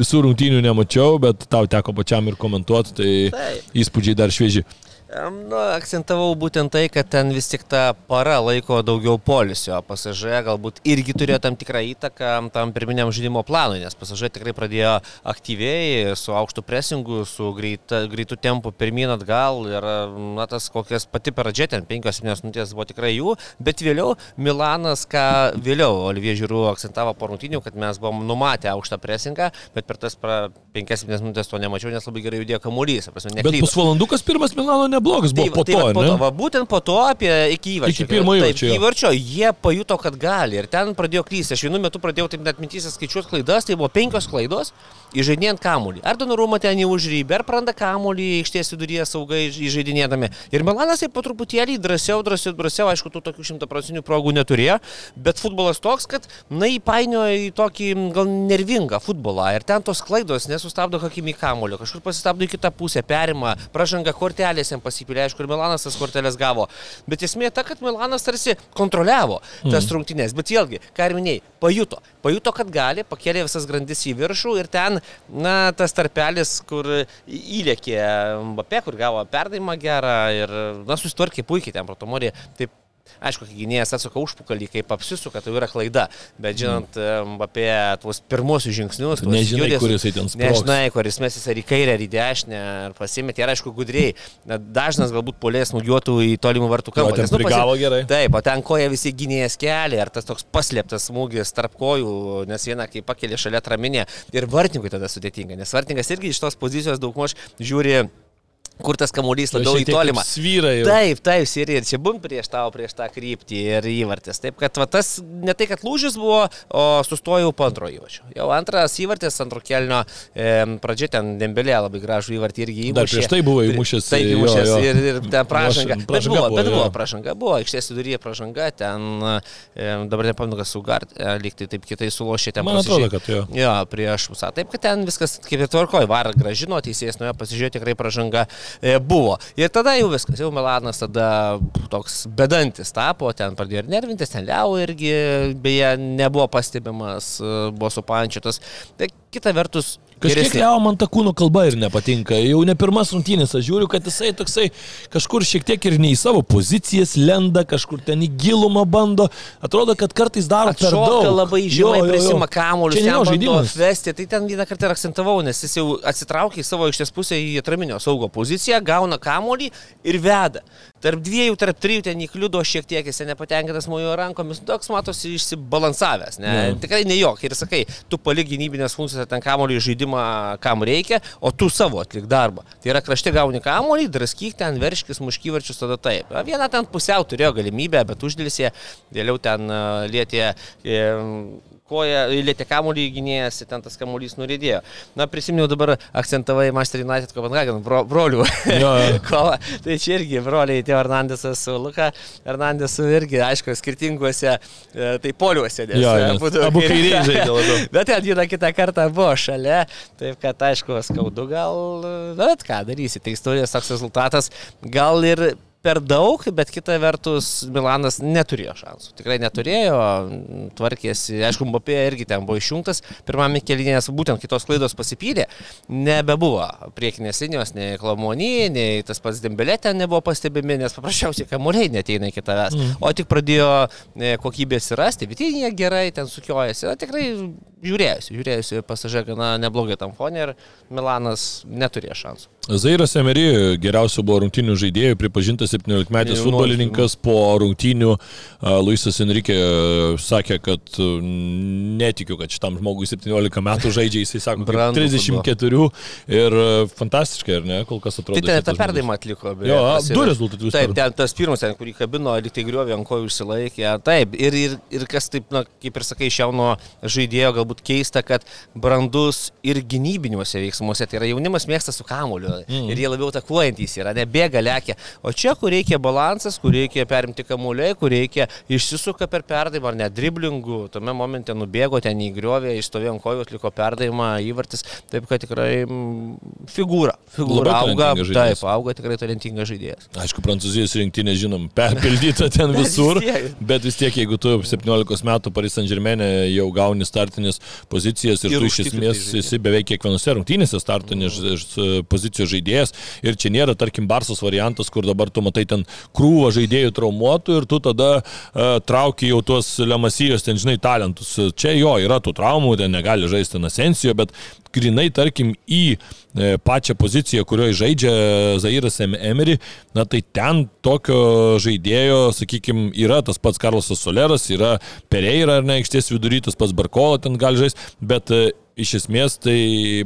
S3: visų rungtynių nemačiau, bet tau teko pačiam ir komentuoti, tai Taip. įspūdžiai dar švieži.
S4: Nu, akcentavau būtent tai, kad ten vis tik ta para laiko daugiau polisio. Pasažė galbūt irgi turėjo tam tikrą įtaką tam pirminiam žaidimo planui, nes pasažė tikrai pradėjo aktyviai, su aukštu presingu, su greita, greitu tempu pirmin atgal ir, na, tas kokias pati pradžia, ten 5-7 minutės buvo tikrai jų, bet vėliau Milanas, ką vėliau Olivie Žiūrų akcentavo po rungtynių, kad mes buvom numatę aukštą presingą, bet per tas 5-7 minutės to nemačiau, nes labai gerai judėjo kamuolys.
S3: Bet pusvalandukas pirmas Milano ne neblogas buvo tai, po tai, to.
S4: Po to va, būtent po to apie iki įvarčio.
S3: Iki pirmo įvarčio.
S4: Taip, įvarčio jie pajuto, kad gali ir ten pradėjo klysti. Aš vienu metu pradėjau taip net mintysis skaičiuoti klaidas, tai buvo penkios klaidos, įžaidinėjant kamuolį. Ar Donorumą ten jį užrybė, ar praranda kamuolį išties viduryje saugai įžaidinėdami. Ir Milanas taip po truputėlį drąsiau, drąsiau, drąsiau, aišku, tų tokių šimtaprocentinių progų neturėjo, bet futbolas toks, kad, na, įpainiojo į tokį gal nervingą futbolą. Ir ten tos klaidos nesustabdo hakimi kamuolio, kažkur pasistabdo į kitą pusę, perima, pražanga kortelės jam pasipylė, aišku, ir Milanas tas kortelės gavo. Bet esmė ta, kad Milanas tarsi kontroliavo tas mm. rungtynės. Bet vėlgi, ką ir minėjai, pajuto. Pajuto, kad gali, pakėlė visas grandis į viršų ir ten, na, tas tarpelis, kur įlėkė Mbappé, kur gavo perdavimą gerą ir, na, susitvarkė puikiai ten protomorė. Taip Aišku, kai gynėjas atsuka užpukalį, kaip apsisuka, tai yra klaida. Bet žinant mm. apie tuos pirmosius žingsnius, tuos
S3: nežinai, judės, kuris ten sprogs.
S4: Nežinai, kuris mesis ar į kairę, ar į dešinę, ar pasimetė. Ir aišku, gudriai. Na, dažnas galbūt polės nugiuotų į tolimų vartų kampą.
S3: Nes, nu, pasi... gerai.
S4: Taip, o ten koja visi gynėjas keliai, ar tas toks paslėptas smūgis tarp kojų, nes viena kai pakelia šalia traminė. Ir vartininkui tada sudėtinga, nes vartininkas irgi iš tos pozicijos daugmaž žiūri kur tas kamuolys labiau į tolimą.
S3: Svyra jau.
S4: Taip, taip, ir, ir čia bum prieš tavo, prieš tą kryptį ir įvartis. Taip, kad va, tas ne tai, kad lūžis buvo, o sustojau po antro įvarčio. Jau antras įvartis, antro kelnio e, pradžia ten dembelė labai gražų įvartį irgi įmušė.
S3: Dar prieš tai buvo įmušęs.
S4: Taip, įmušęs jo, jo. ir, ir ten pražanga. pražanga bet buvo, buvo, bet buvo pražanga, buvo aikštės viduryje pražanga, ten e, dabar nepamenu, kas sugart, e, liktai taip kitai sulošė ten.
S3: Man atrodo, kad jo.
S4: Jo, prieš pusę. Taip, kad ten viskas kaip ir tvarkoja, var gražino, teisėjas nuėjo pasižiūrėti tikrai pražanga. E, buvo. Ir tada jau viskas, jau Milanas tada toks bedantis tapo, ten pradėjo ir nervintis, ten Liau irgi beje nebuvo pastebimas, e, buvo supančiotas. Tai kita vertus,
S3: Kažkiek. Leo man ta kūno kalba ir nepatinka. Jau ne pirmas rungtynės, aš žiūriu, kad jisai toksai kažkur šiek tiek ir ne į savo pozicijas lenda, kažkur ten į gilumą bando. Atrodo, kad kartais daro per daug.
S4: Atšoka labai žemai, prisima ten
S3: jo žaidimas.
S4: atvesti. Tai ten vieną kartą ir akcentavau, nes jis jau atsitraukė į savo aikštės pusę į atraminio saugo poziciją, gauna kamuolį ir veda. Tarp dviejų, tarp trijų ten įkliudo šiek tiek, jis ten nepatenkintas mojo rankomis, nu, toks matosi išsibalansavęs. Ne?
S3: Jo.
S4: Tikrai ne jok. Ir sakai, tu palik gynybinės funkcijas ten kamuolį žaidimą, kam reikia, o tu savo atlik darbą. Tai yra krašte gauni kamuolį, draskyk ten, verškis, muškyvarčius, tada taip. Viena ten pusiau turėjo galimybę, bet uždėlsė, vėliau ten lietė e, koja, lietė kamuolį gynėjas, ir ten tas kamuolys nuridėjo. Na, prisiminiau dabar akcentavai Master United Copenhagen bro, brolių
S3: Jo, jo.
S4: kovą. Tai čia irgi broliai Teo Hernandesas su Luka Hernandesu irgi, aišku, skirtinguose e, tai poliuose. Nes,
S3: Jo, nes
S4: abudu
S3: abu kairiai žaidė labiau.
S4: Bet ten vieną kitą kartą buvo šalia, taip kad aišku, skaudu gal, bet ką darysi, tai istorijos toks rezultatas, gal ir per daug, bet kita vertus Milanas neturėjo šansų. Tikrai neturėjo, tvarkėsi, aišku, Mbapė irgi ten buvo išjungtas, pirmame kelinės būtent kitos klaidos pasipylė, nebebuvo priekinės linijos, nei Klamonį, nei tas pats Dembelė ten nebuvo pastebimi, nes paprasčiausiai kamuoliai neteina iki tavęs, mm. o tik pradėjo e, kokybės rasti, vitinėje gerai ten sukiojasi, o tikrai žiūrėjusi, žiūrėjusi pasažė gana neblogai tam fonė ir Milanas neturėjo šansų.
S3: Zairas Emery geriausiu buvo rungtynių žaidėjų, pripažintas 17-metis
S4: Jaunuolis,
S3: futbolininkas po rungtynių. Luisas Enrique sakė, kad a, netikiu, kad šitam žmogui 17 metų žaidžia, jisai sako, kaip
S4: Brandų
S3: 34 ir a, fantastiškai, ar ne, kol kas atrodo.
S4: Tai ten tą perdavimą atliko. beje,
S3: Jo, du rezultatus
S4: Taip, ten tas pirmas, ten, kurį kabino, lyg tai griovė ant kojų užsilaikė. Taip, ir, ir, ir kas taip, na, kaip ir sakai, iš jauno žaidėjo galbūt keista, kad brandus ir gynybiniuose veiksmuose, tai yra jaunimas mėgsta su kamuoliu mm. ir jie labiau atakuojantys yra, nebėga lėkia. O čia, kur reikia balansas, kur reikia perimti kamuoliai, kur reikia išsisuka per perdavimą ar net driblingų, tame momente nubėgo ten į griovę, išstovėjo ant kojų, atliko perdavimą, įvartis, taip kad tikrai figūra. Figūra auga, taip, auga tikrai talentingas žaidėjas.
S3: Aišku, prancūzijos rinktinė, žinom, perpildyta ten visur,
S4: vis
S3: bet vis tiek, jeigu tu 17 metų Paris Saint Germain jau gauni startinės pozicijas ir,
S4: Ir
S3: tu iš esmės
S4: žaidi.
S3: esi beveik kiekvienose rungtynėse startinės mm. pozicijos žaidėjas ir čia nėra, tarkim, Barsos variantas, kur dabar tu matai ten krūvą žaidėjų traumuotų ir tu tada uh, trauki jau tuos lemasijos, ten žinai, talentus. Čia jo yra tų traumų, ten negali žaisti Nasensijo, bet grinai, tarkim, į e, pačią poziciją, kurioje žaidžia Zairas Em- Emery, na tai ten tokio žaidėjo, sakykime, yra tas pats Karlosas Soleras, yra Pereira ar ne, aikštės vidury, tas pats Barkola ten gali žaisti, bet e, iš esmės tai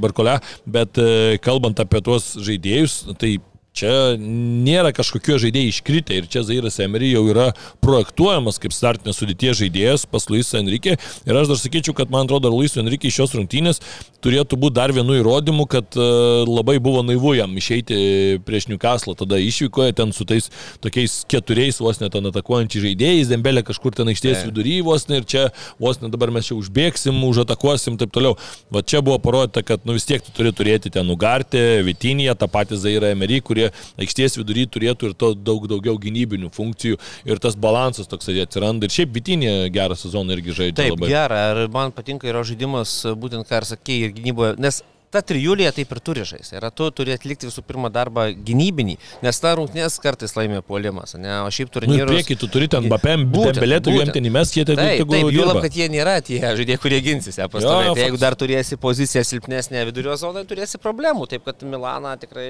S3: Barkole, bet e, kalbant apie tuos žaidėjus, tai Čia nėra kažkokie žaidėjai iškritę ir čia Zairas Emery jau yra projektuojamas kaip startinės sudėties žaidėjas pas Luisą Enrique. Ir aš dar sakyčiau, kad man atrodo, Luisą Enrique iš šios rungtynės turėtų būti dar vienu įrodymu, kad e, labai buvo naivu jam išeiti prieš Newcastle. Tada išvykoje ten su tais tokiais keturiais vos net ten atakuojančiais žaidėjais, Dembelė kažkur ten aikštės vidury vos net ir čia vos net dabar mes čia užbėgsim, užatakuosim ir taip toliau. Va čia buvo parodyta, kad nu vis tiek tu turi turėti ten Nugartį, Vitinį, tą patį Zairą Emery, kurie aikštės vidury turėtų ir to daug daugiau gynybinių funkcijų ir tas balansas toks atsiranda. Ir šiaip Vitinė gerą sezoną irgi žaidžia
S4: Taip,
S3: labai.
S4: gera, ir man patinka yra žaidimas, būtent ką ir sakėjai, ir gynyboje, nes ta trijulė taip ir turi žaisti. Ir tu turi atlikti visų pirma darbą gynybinį, nes ta rungtynės kartais laimė puolimas, ne? o šiaip
S3: Nu,
S4: turnyrus...
S3: prieki tu turi ten Bapem,
S4: Būtent,
S3: Dembelėtų, jiem ten įmes, jie ten
S4: Taip, taip,
S3: dirba.
S4: juolab, kad jie nėra tie žaidėjai, kurie ginsis ją
S3: Jo,
S4: pastovėti. Tai jeigu dar turėsi poziciją silpnesnė vidurio zonoje, turėsi problemų. Taip kad Milaną tikrai,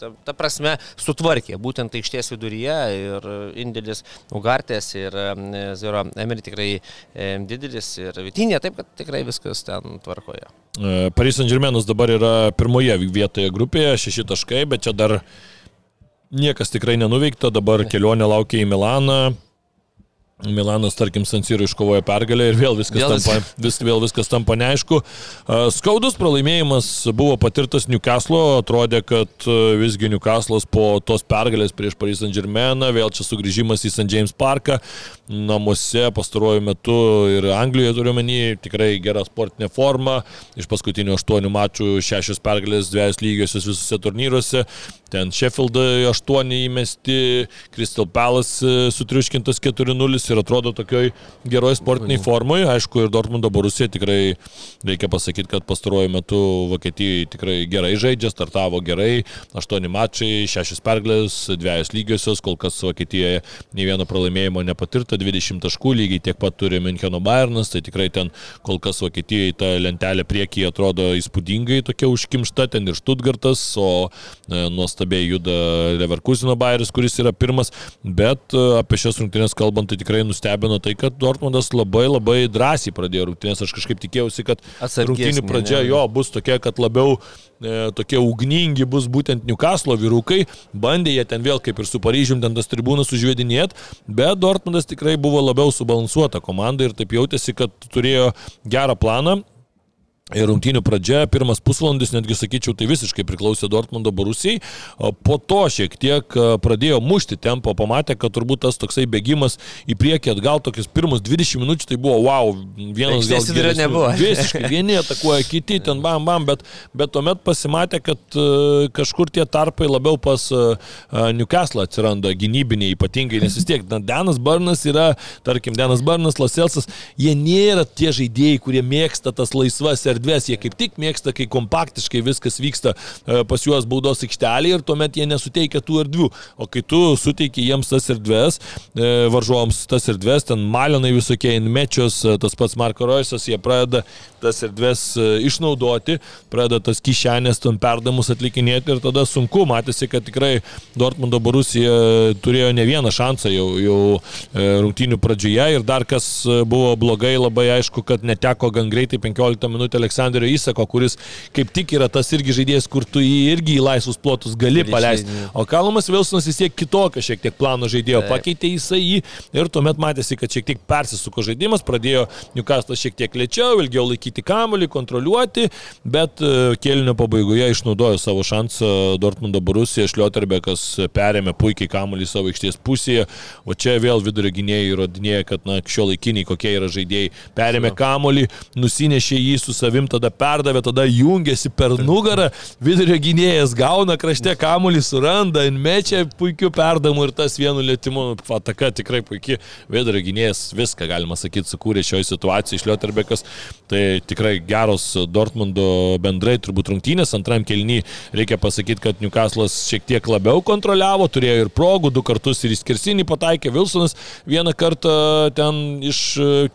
S4: ta, ta prasme, sutvarkė būtent aikštės viduryje ir indėlis Ugartės ir Zero Emery tikrai didelis ir Vitinė, taip kad tikrai viskas ten tvarkoje.
S3: E, Paris Saint Germainas dabar yra pirmoje vietoje grupėje, šeši taškai, bet čia dar niekas tikrai nenuveikta, dabar kelionė laukia į Milaną. Milanas, tarkim, Sansiro iškovojo pergalę ir vėl viskas,
S4: Vėl
S3: tampa, vis, vėl viskas tampa neaišku. Skaudus pralaimėjimas buvo patirtas Newcastle, atrodė, kad visgi Newcastle'as po tos pergalės prieš Paris Saint Germainą, vėl čia sugrįžimas į St. James Parką, namuose pastaruoju metu ir Anglijoje turiu menį, tikrai gera sportinė forma, iš paskutinių aštuonių mačų šešios pergalės, dviejas lygiosios visose turnyruose, ten Sheffield 8 įmesti, Crystal Palace e, sutriuškintas 4-0 ir atrodo tokioj geroj sportiniai formai. Aišku, ir Dortmundo Borusija tikrai reikia pasakyti, kad pastaruoju metu Vokietijai tikrai gerai žaidžia, startavo gerai, 8 mačai, 6 pergalės, 2 lygiosios, kol kas Vokietijoje nei vieno pralaimėjimo nepatirta, 20 taškų, lygiai tiek pat turi Müncheno Bayernas, tai tikrai ten kol kas Vokietijai ta lentelė priekyje atrodo įspūdingai tokia užkimšta, ten ir Stuttgartas, o e, nuostabiai juda Leverkusino Bayeris, kuris yra pirmas, bet e, apie šias rungtynės kalbant, tai tikrai nustebino tai, kad Dortmundas labai labai drąsiai pradėjo rungtynės, aš kažkaip tikėjausi, kad rungtynių pradžia jo bus tokia, kad labiau e, tokie ugningi bus būtent Newcastle vyrukai, bandė jie ten vėl kaip ir su Paryžium ten tas tribūnas užvedinėti, bet Dortmundas tikrai buvo labiau subalansuota komanda ir taip jautėsi, kad turėjo gerą planą, Ir rungtynių pradžia, pirmas pusvalandis, netgi sakyčiau, tai visiškai priklausė Dortmundo Borusijai. Po to šiek tiek pradėjo mušti tempo, pamatė, kad turbūt tas toksai bėgimas į priekį atgal, tokius pirmus 20 minučių, tai buvo wow, vienas gal
S4: geresnis. nebuvo.
S3: Visiškai, vieni atakuoja, kiti ten bam bam, bet, bet tuomet pasimatė, kad kažkur tie tarpai labiau pas Newcastle atsiranda gynybiniai ypatingai, nes vis tiek na, Denas Barnas yra, tarkim, Denas Barnas, Laselsas, jie nėra tie žaidėjai, kurie mėgsta tas laisvas ir erdvės, jie kaip tik mėgsta, kai kompaktiškai viskas vyksta e, pas juos baudos aikštelėje ir tuomet jie nesuteikia tų erdvių. O kai tu suteiki jiems tas erdvės, e, varžovams tas erdvės, ten malinai visokie inmečios, e, tas pats Marko Roisas, jie pradeda tas erdvės išnaudoti, pradeda tas kišenės ten perdamus atlikinėti ir tada sunku, matėsi, kad tikrai Dortmundo Borusija turėjo ne vieną šansą jau, jau rungtynių pradžioje ir dar kas buvo blogai, labai aišku, kad neteko gan greitai 15 minutę Aleksandrio Įsako, kuris kaip tik yra tas irgi žaidėjas, kur tu jį irgi į laisvus plotus gali paleisti. O Kalumas Vilsonas vis tiek kitokio šiek tiek plano žaidėjo, pakeitė jisai jį ir tuomet matėsi, kad šiek tiek persisuko žaidimas, pradėjo Newcastle šiek tiek lėčiau, ilgiau laikyti kamuolį, kontroliuoti, bet e, kėlinio pabaigoje išnaudojo savo šansą Dortmundo Borusija, Šlioterbekas perėmė puikiai kamuolį savo aikštės pusėje, o čia vėl vidurio gynėjai įrodinėja, kad na, šio laikiniai kokie yra žaidėjai, perėmė kamuolį, nusinešė jį su savimi savim, tada perdavė, tada jungėsi per nugarą, vidurio gynėjas gauna krašte kamuolį, suranda, mečia puikių perdamų ir tas vienu lėtimu, ataka tikrai puikiai, vidurio gynėjas viską, galima sakyti, sukūrė šioje situacijoje iš Liotterbekas. Tai tikrai geros Dortmundo bendrai turbūt rungtynės, antram kelny reikia pasakyti, kad Newcastle'as šiek tiek labiau kontroliavo, turėjo ir progų, du kartus ir įskirsinį pataikė, Wilsonas vieną kartą ten iš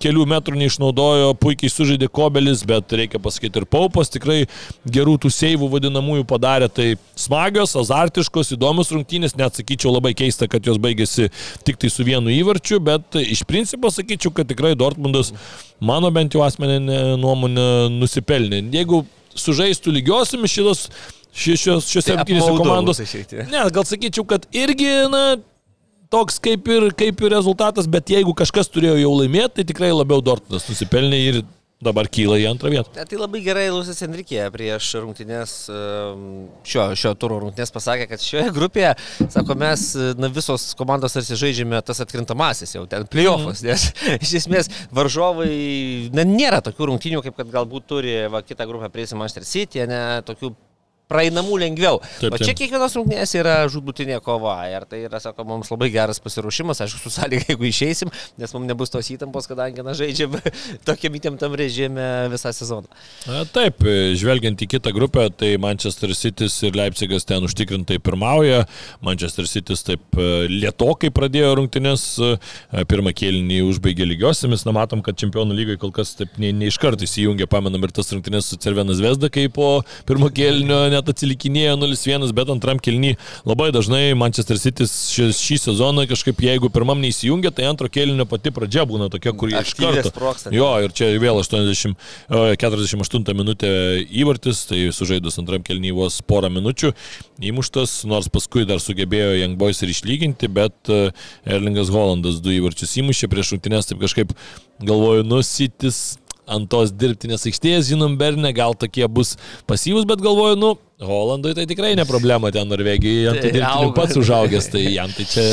S3: kelių metrų neišnaudojo, puikiai sužaidė Kobelis, bet reikia reikia pasakyti, ir Paupas tikrai gerų tų seivų vadinamųjų padarė. Tai smagios, azartiškos, įdomios rungtynės, net sakyčiau labai keista, kad jos baigėsi tik tai su vienu įvarčiu, bet iš principo sakyčiau, kad tikrai Dortmundas, mano bent jau asmeninė nuomonė, nusipelnė. Jeigu sužaistų lygiosiomis šitos šios, rungtynėse tai komandos. Ne, gal sakyčiau, kad irgi, na, toks kaip ir, kaip ir rezultatas, bet jeigu kažkas turėjo jau laimėti, tai tikrai labiau Dortmundas nusipelnė ir dabar kyla į antrą vietą.
S4: Tai labai gerai Lusis Enrikė prieš rungtynės, ehm, šio, šio turo rungtynės pasakė, kad šioje grupėje, sako, mes na, visos komandos tarsi žaidžiame tas atkrintamasis jau ten playoffas, mm. nes iš esmės varžovai, na, nėra tokių rungtynių, kaip kad galbūt turi va, kitą grupę prieisi Manchester City, ne, tokių praeinamų lengviau. Taip, taip. O čia kiekvienos rungtynės yra žudbutinė kova ir tai yra, sako, mums labai geras pasiruošimas, aišku, su sąlyga, jeigu išeisim, nes mums nebus tos įtampos, kadangi, na, žaidžiam tokiam įtemptam režime visą sezoną.
S3: Taip, žvelgiant į kitą grupę, tai Manchester City ir Leipzigas ten užtikrintai pirmauja, Manchester City taip e, lietokai pradėjo rungtynės, e, pirmą kėlinį užbaigė lygiosiamis, na, matom, kad čempionų lygai kol kas taip ne, ne karto įsijungia, pamenam ir tas rungtynės su Cervenas Vesda, kai po pirmo kėlinio net net atsilikinėjo 0-1, bet antram kilny labai dažnai Manchester City šį, šį sezoną kažkaip jeigu pirmam neįsijungia, tai antro kėlinio pati pradžia būna tokia, kur iš karto. Jo, ir čia vėl 80, 48 minutė įvartis, tai sužaidus antram kelny vos porą minučių įmuštas, nors paskui dar sugebėjo Young Boys ir išlyginti, bet e, Erlingas Hollandas du įvarčius įmušė prieš rungtynės, taip kažkaip galvoju, nusitis ant tos dirbtinės aikštės, žinom, Berne, gal tokie bus pasyvus, bet galvoju, nu, Holandui tai tikrai ne problema, ten Norvegijai ant
S4: Tai
S3: dirbtinių
S4: auga.
S3: pats užaugęs, tai jam tai čia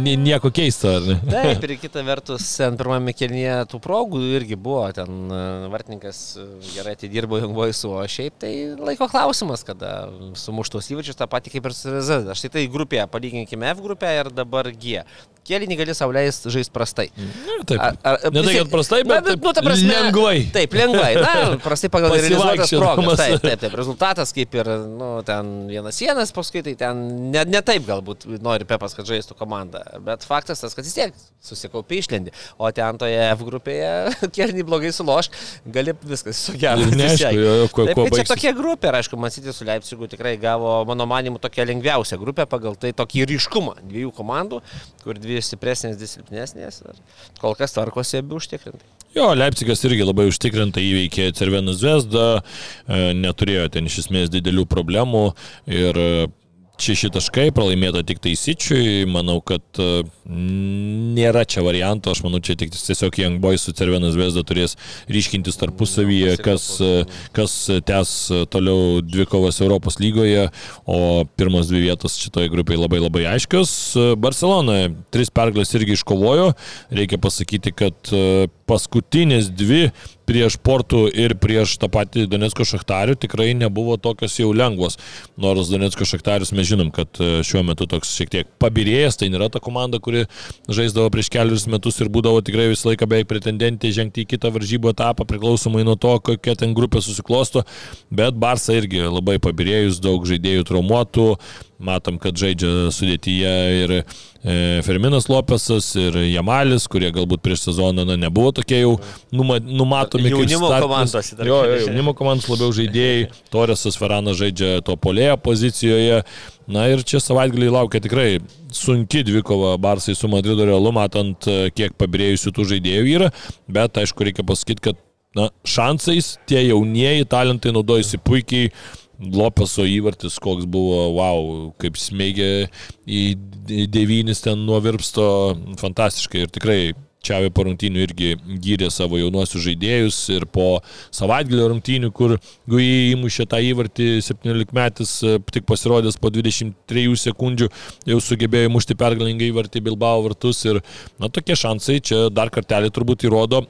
S3: ni- nieko keisto, ar ne?
S4: Taip, ir kita vertus, ten pirmame kelnyje tų progų irgi buvo, ten e, vartininkas e, gerai atidirbo Jungvoisu, o šiaip tai laiko klausimas, kada sumuštos įvačius tą patį kaip ir su RZ. Aš tai tai grupėje, palyginkime F grupę ir dabar G. Kėlinį gali sauliais žaisti prastai.
S3: Na, taip.
S4: Ar- ar-
S3: ne tai, kad prastai, bet,
S4: Na,
S3: taip,
S4: nu, ta prasme,
S3: lengvai.
S4: Taip, lengvai. Na, prastai pagal realizuotas progas. Taip, taip, taip. Rezultatas kaip ir, nu, ten vienas vienas, paskui tai ten ne, ne taip galbūt nori Pepas, kad žaistų komanda. Bet faktas tas, kad vis tiek susikaupė išlendi. O ten toje F grupėje, kėlinį blogai suloš, gali viskas su geru.
S3: Ir neaišku, jo, jo, kuo-
S4: Taip,
S3: kuo
S4: kad čia tokia grupė, ir aišku, Masitė su Leipzigu tikrai gavo, mano manimu, tokia lengviausia grupė pagal tai tokį ryškumą dviejų komandų, kur dvi stipresnės, dvi silpnesnės. Kol kas tvarkosi abi užtikrintai.
S3: Jo, Leipzigas irgi labai užtikrintai įveikė Cervenų Zvezdą, e, neturėjo ten iš esmės didelių problemų ir e, šeši taškai pralaimėta tik tai Sičiui, manau, kad e, nėra čia varianto, aš manau, čia tik tiesiog Young Boys su Cervenų Zvezda turės ryškintis tarpusavyje, kas, e, kas tęs toliau dvi kovas Europos lygoje, o pirmos dvi vietos šitoje grupėje labai labai aiškios. Barcelona tris pergalės irgi iškovojo, reikia pasakyti, kad paskutinės dvi prieš Portų ir prieš tą patį Donetsko Šachtarių tikrai nebuvo tokios jau lengvos. Nors Donetsko Šachtarius mes žinom, kad e, šiuo metu toks šiek tiek pabirėjęs, tai nėra ta komanda, kuri žaisdavo prieš kelius metus ir būdavo tikrai visą laiką beveik pretendentė žengti į kitą varžybų etapą, priklausomai nuo to, kokia ten grupė susiklosto. Bet Barsa irgi labai pabirėjus, daug žaidėjų traumuotų. Matom, kad žaidžia sudėtyje ir e, Ferminas Lopesas, ir Jamalis, kurie galbūt prieš sezoną na, nebuvo tokie jau numa, numatomi.
S4: Jaunimo komandos.
S3: Jo, jo, jaunimo komandos labiau žaidėjai. Toresas Feranas žaidžia to polėjo pozicijoje. Na ir čia savaitgaliai laukia tikrai sunki dvikova Barsai su Madrido Realu, matant, e, kiek pabirėjusių tų žaidėjų yra. Bet aišku, reikia pasakyti, kad na, šansais tie jaunieji talentai naudojasi puikiai. Lopeso įvartis, koks buvo, wow, kaip smėgė į devynis ten nuo virpsto, fantastiškai. Ir tikrai Čiavė po rungtynių irgi gyrė savo jaunuosius žaidėjus ir po savaitgalio rungtynių, kur Gui įmušė tą įvartį 17 metais, tik pasirodęs po 23 sekundžių, jau sugebėjo įmušti pergalingą įvartį Bilbao vartus. Ir na tokie šansai čia dar kartelį turbūt įrodo,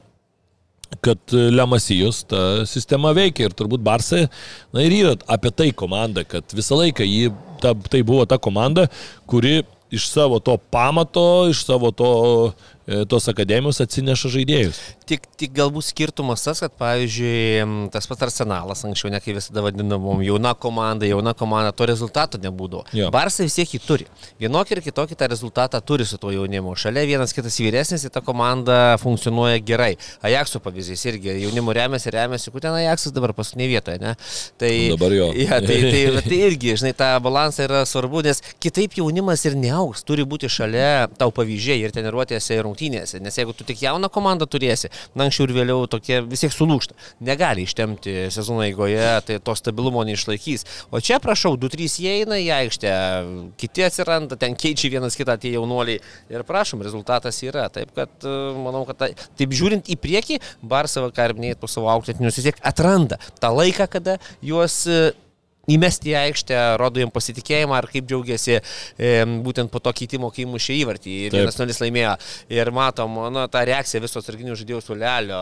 S3: kad Lemasijos ta sistema veikia ir turbūt Barsai, na ir yra apie tai komanda, kad visą laiką jį, ta, tai buvo ta komanda, kuri iš savo to pamato, iš savo to, e, tos akademijos atsineša žaidėjus.
S4: Tik, tik galbūt skirtumas tas, kad, pavyzdžiui, tas pats arsenalas, anksčiau ne kaip visada vadinamom, jauna komanda, jauna komanda, to rezultato nebūdavo.
S3: Jo.
S4: Barsai vis tiek jį turi. Vienokį ir kitokį tą rezultatą turi su tuo jaunimu. Šalia vienas kitas vyresnis ir ta komanda funkcionuoja gerai. Ajakso pavyzdys irgi jaunimu remiasi, remiasi, kur ten Ajaksas dabar paskutinėje vietoje, ne? Tai,
S3: Dabar jo.
S4: Ja, tai, tai, tai, tai irgi, žinai, tą balansą yra svarbu, nes kitaip jaunimas ir neaugs, turi būti šalia tau pavyzdžiai ir treniruotėse ir rungtynėse, nes jeigu tu tik jauną komandą turėsi, na anksčiau ir vėliau tokie vis tiek sulūšta. Negali ištemti sezono eigoje, tai to stabilumo neišlaikys. O čia, prašau, 2-3 jie eina į aikštę, kiti atsiranda, ten keičia vienas kitą tie jaunuoliai ir prašom, rezultatas yra. Taip kad, e, manau, kad ta, taip žiūrint į priekį, Barsa vakarminėjai po savo auklėtinius vis tiek atranda tą laiką, kada juos e, įmesti į aikštę, rodo jam pasitikėjimą ar kaip džiaugiasi e, būtent po to keitimo, kai mušė įvartį. Ir
S3: Taip.
S4: vienas nulis laimėjo. Ir matom, nu, tą reakciją visos sarginių žaidėjų sulelio.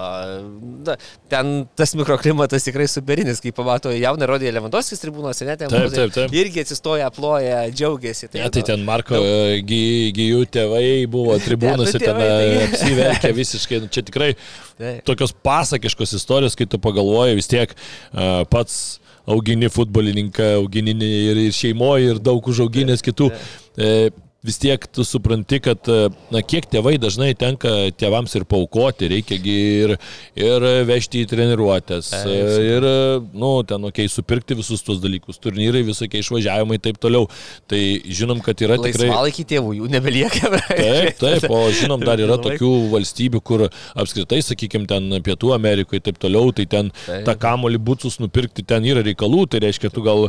S4: Na, ten tas mikroklimatas tikrai superinis, kai pamato jauną rodį Levandovskis tribūnose, net ten
S3: Taip, taip, taip.
S4: irgi atsistoja, ploja, džiaugiasi.
S3: Ne, tai
S4: nu,
S3: ten Marko e, Gy- Gijų tėvai buvo tribūnose, ten
S4: tėvai,
S3: e,
S4: tai-
S3: apsiverkė visiškai. Nu, Čia tikrai
S4: Taip.
S3: tokios pasakiškos istorijos, kai tu pagalvoji vis tiek e, pats augini futbolininką, augini ir, ir šeimoje, ir daug užauginęs kitų. E, vis tiek tu supranti, kad, e, na, kiek tėvai dažnai tenka tėvams ir paukoti, reikia gi ir, ir vežti į treniruotės, e, ir, nu, ten, okei, okay, supirkti visus tos dalykus, turnyrai, visokie išvažiavimai ir taip toliau. Tai žinom, kad yra tikrai...
S4: Laisvalaikį tėvų jų nebelieka.
S3: Taip, taip, o žinom, dar yra tokių valstybių, kur apskritai, sakykime, ten Pietų Amerikoje ir taip toliau, tai ten
S4: Taip.
S3: tą kamolį būtus nupirkti, ten yra reikalų, tai reiškia, tu gal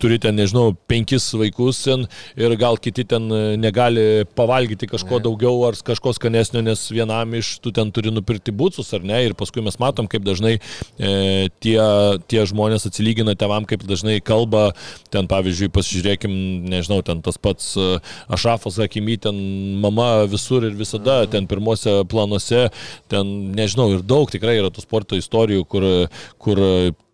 S3: turi ten, nežinau, penkis vaikus ten, ir gal kiti ten, negali pavalgyti kažko ne. daugiau ar kažko skanesnio, nes vienam iš tu ten turi nupirkti būtus ar ne. Ir paskui mes matom, kaip dažnai e, tie, tie žmonės atsilygina tevam, kaip dažnai kalba, ten pavyzdžiui, pasižiūrėkim, nežinau, ten tas pats e, Ašafas Hakimy, ten mama visur ir visada, ten pirmose planuose, ten nežinau, ir daug tikrai yra tų sporto istorijų, kur, kur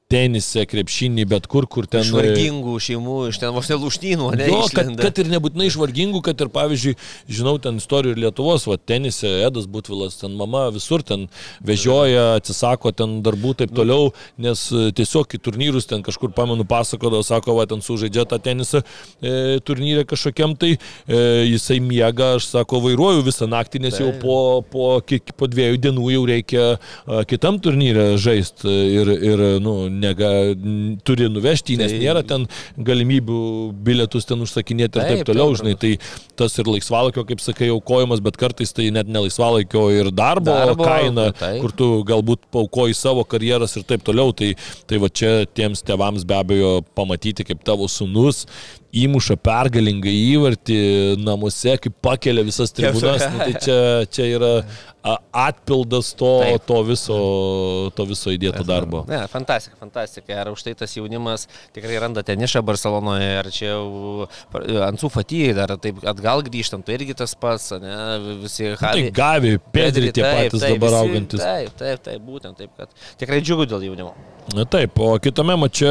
S3: tenise, krepšinį, bet kur, kur ten.
S4: Iš vargingų šeimų, iš ten vos ne lūšnynų, ne?
S3: Jo, kad, kad ir nebūtinai iš vargingų, kad ir, pavyzdžiui, žinau ten istorijų ir Lietuvos, va, tenise, Edas Butvilas, ten mama visur ten vežioja, atsisako ten darbų taip toliau, nes e, tiesiog į turnyrus ten kažkur, pamenu, pasakodavo, sako, va, ten sužaidžia tą tenisą e, turnyrę kažkokiam, tai e, jisai miega, aš sako, vairuoju visą naktį, nes jau po, po, po dviejų dienų jau reikia a, kitam turnyrę žaisti ir, ir nu, nega, turi nuvežti, nes tai... nėra ten galimybių bilietus ten užsakinėti ir taip, taip toliau, taip, žinai, tai tas ir laisvalaikio, kaip sakai, aukojimas, bet kartais tai net ne laisvalaikio ir darbo, darbo kaina, taip. kur tu galbūt paukoji savo karjeras ir taip toliau, tai, tai va čia tiems tevams be abejo pamatyti, kaip tavo sunus įmuša pergalingą įvartį namuose, kaip pakelia visas tribūnas, nu, tai čia, čia yra atpildas to, Taip. to, viso, to viso įdėto darbo.
S4: Ne, fantastika, fantastika. Ir už tai tas jaunimas tikrai randa ten nišą Barcelonoje, ar čia jau Ansu Fatijai dar taip atgal grįžtam, tai irgi tas pats, ne, visi Havi.
S3: Tai Gavi, Pedri tie taip, patys taip, dabar visi, augantis.
S4: Taip, taip, taip, būtent taip, kad tikrai džiugu dėl jaunimo.
S3: Na taip, o kitame mače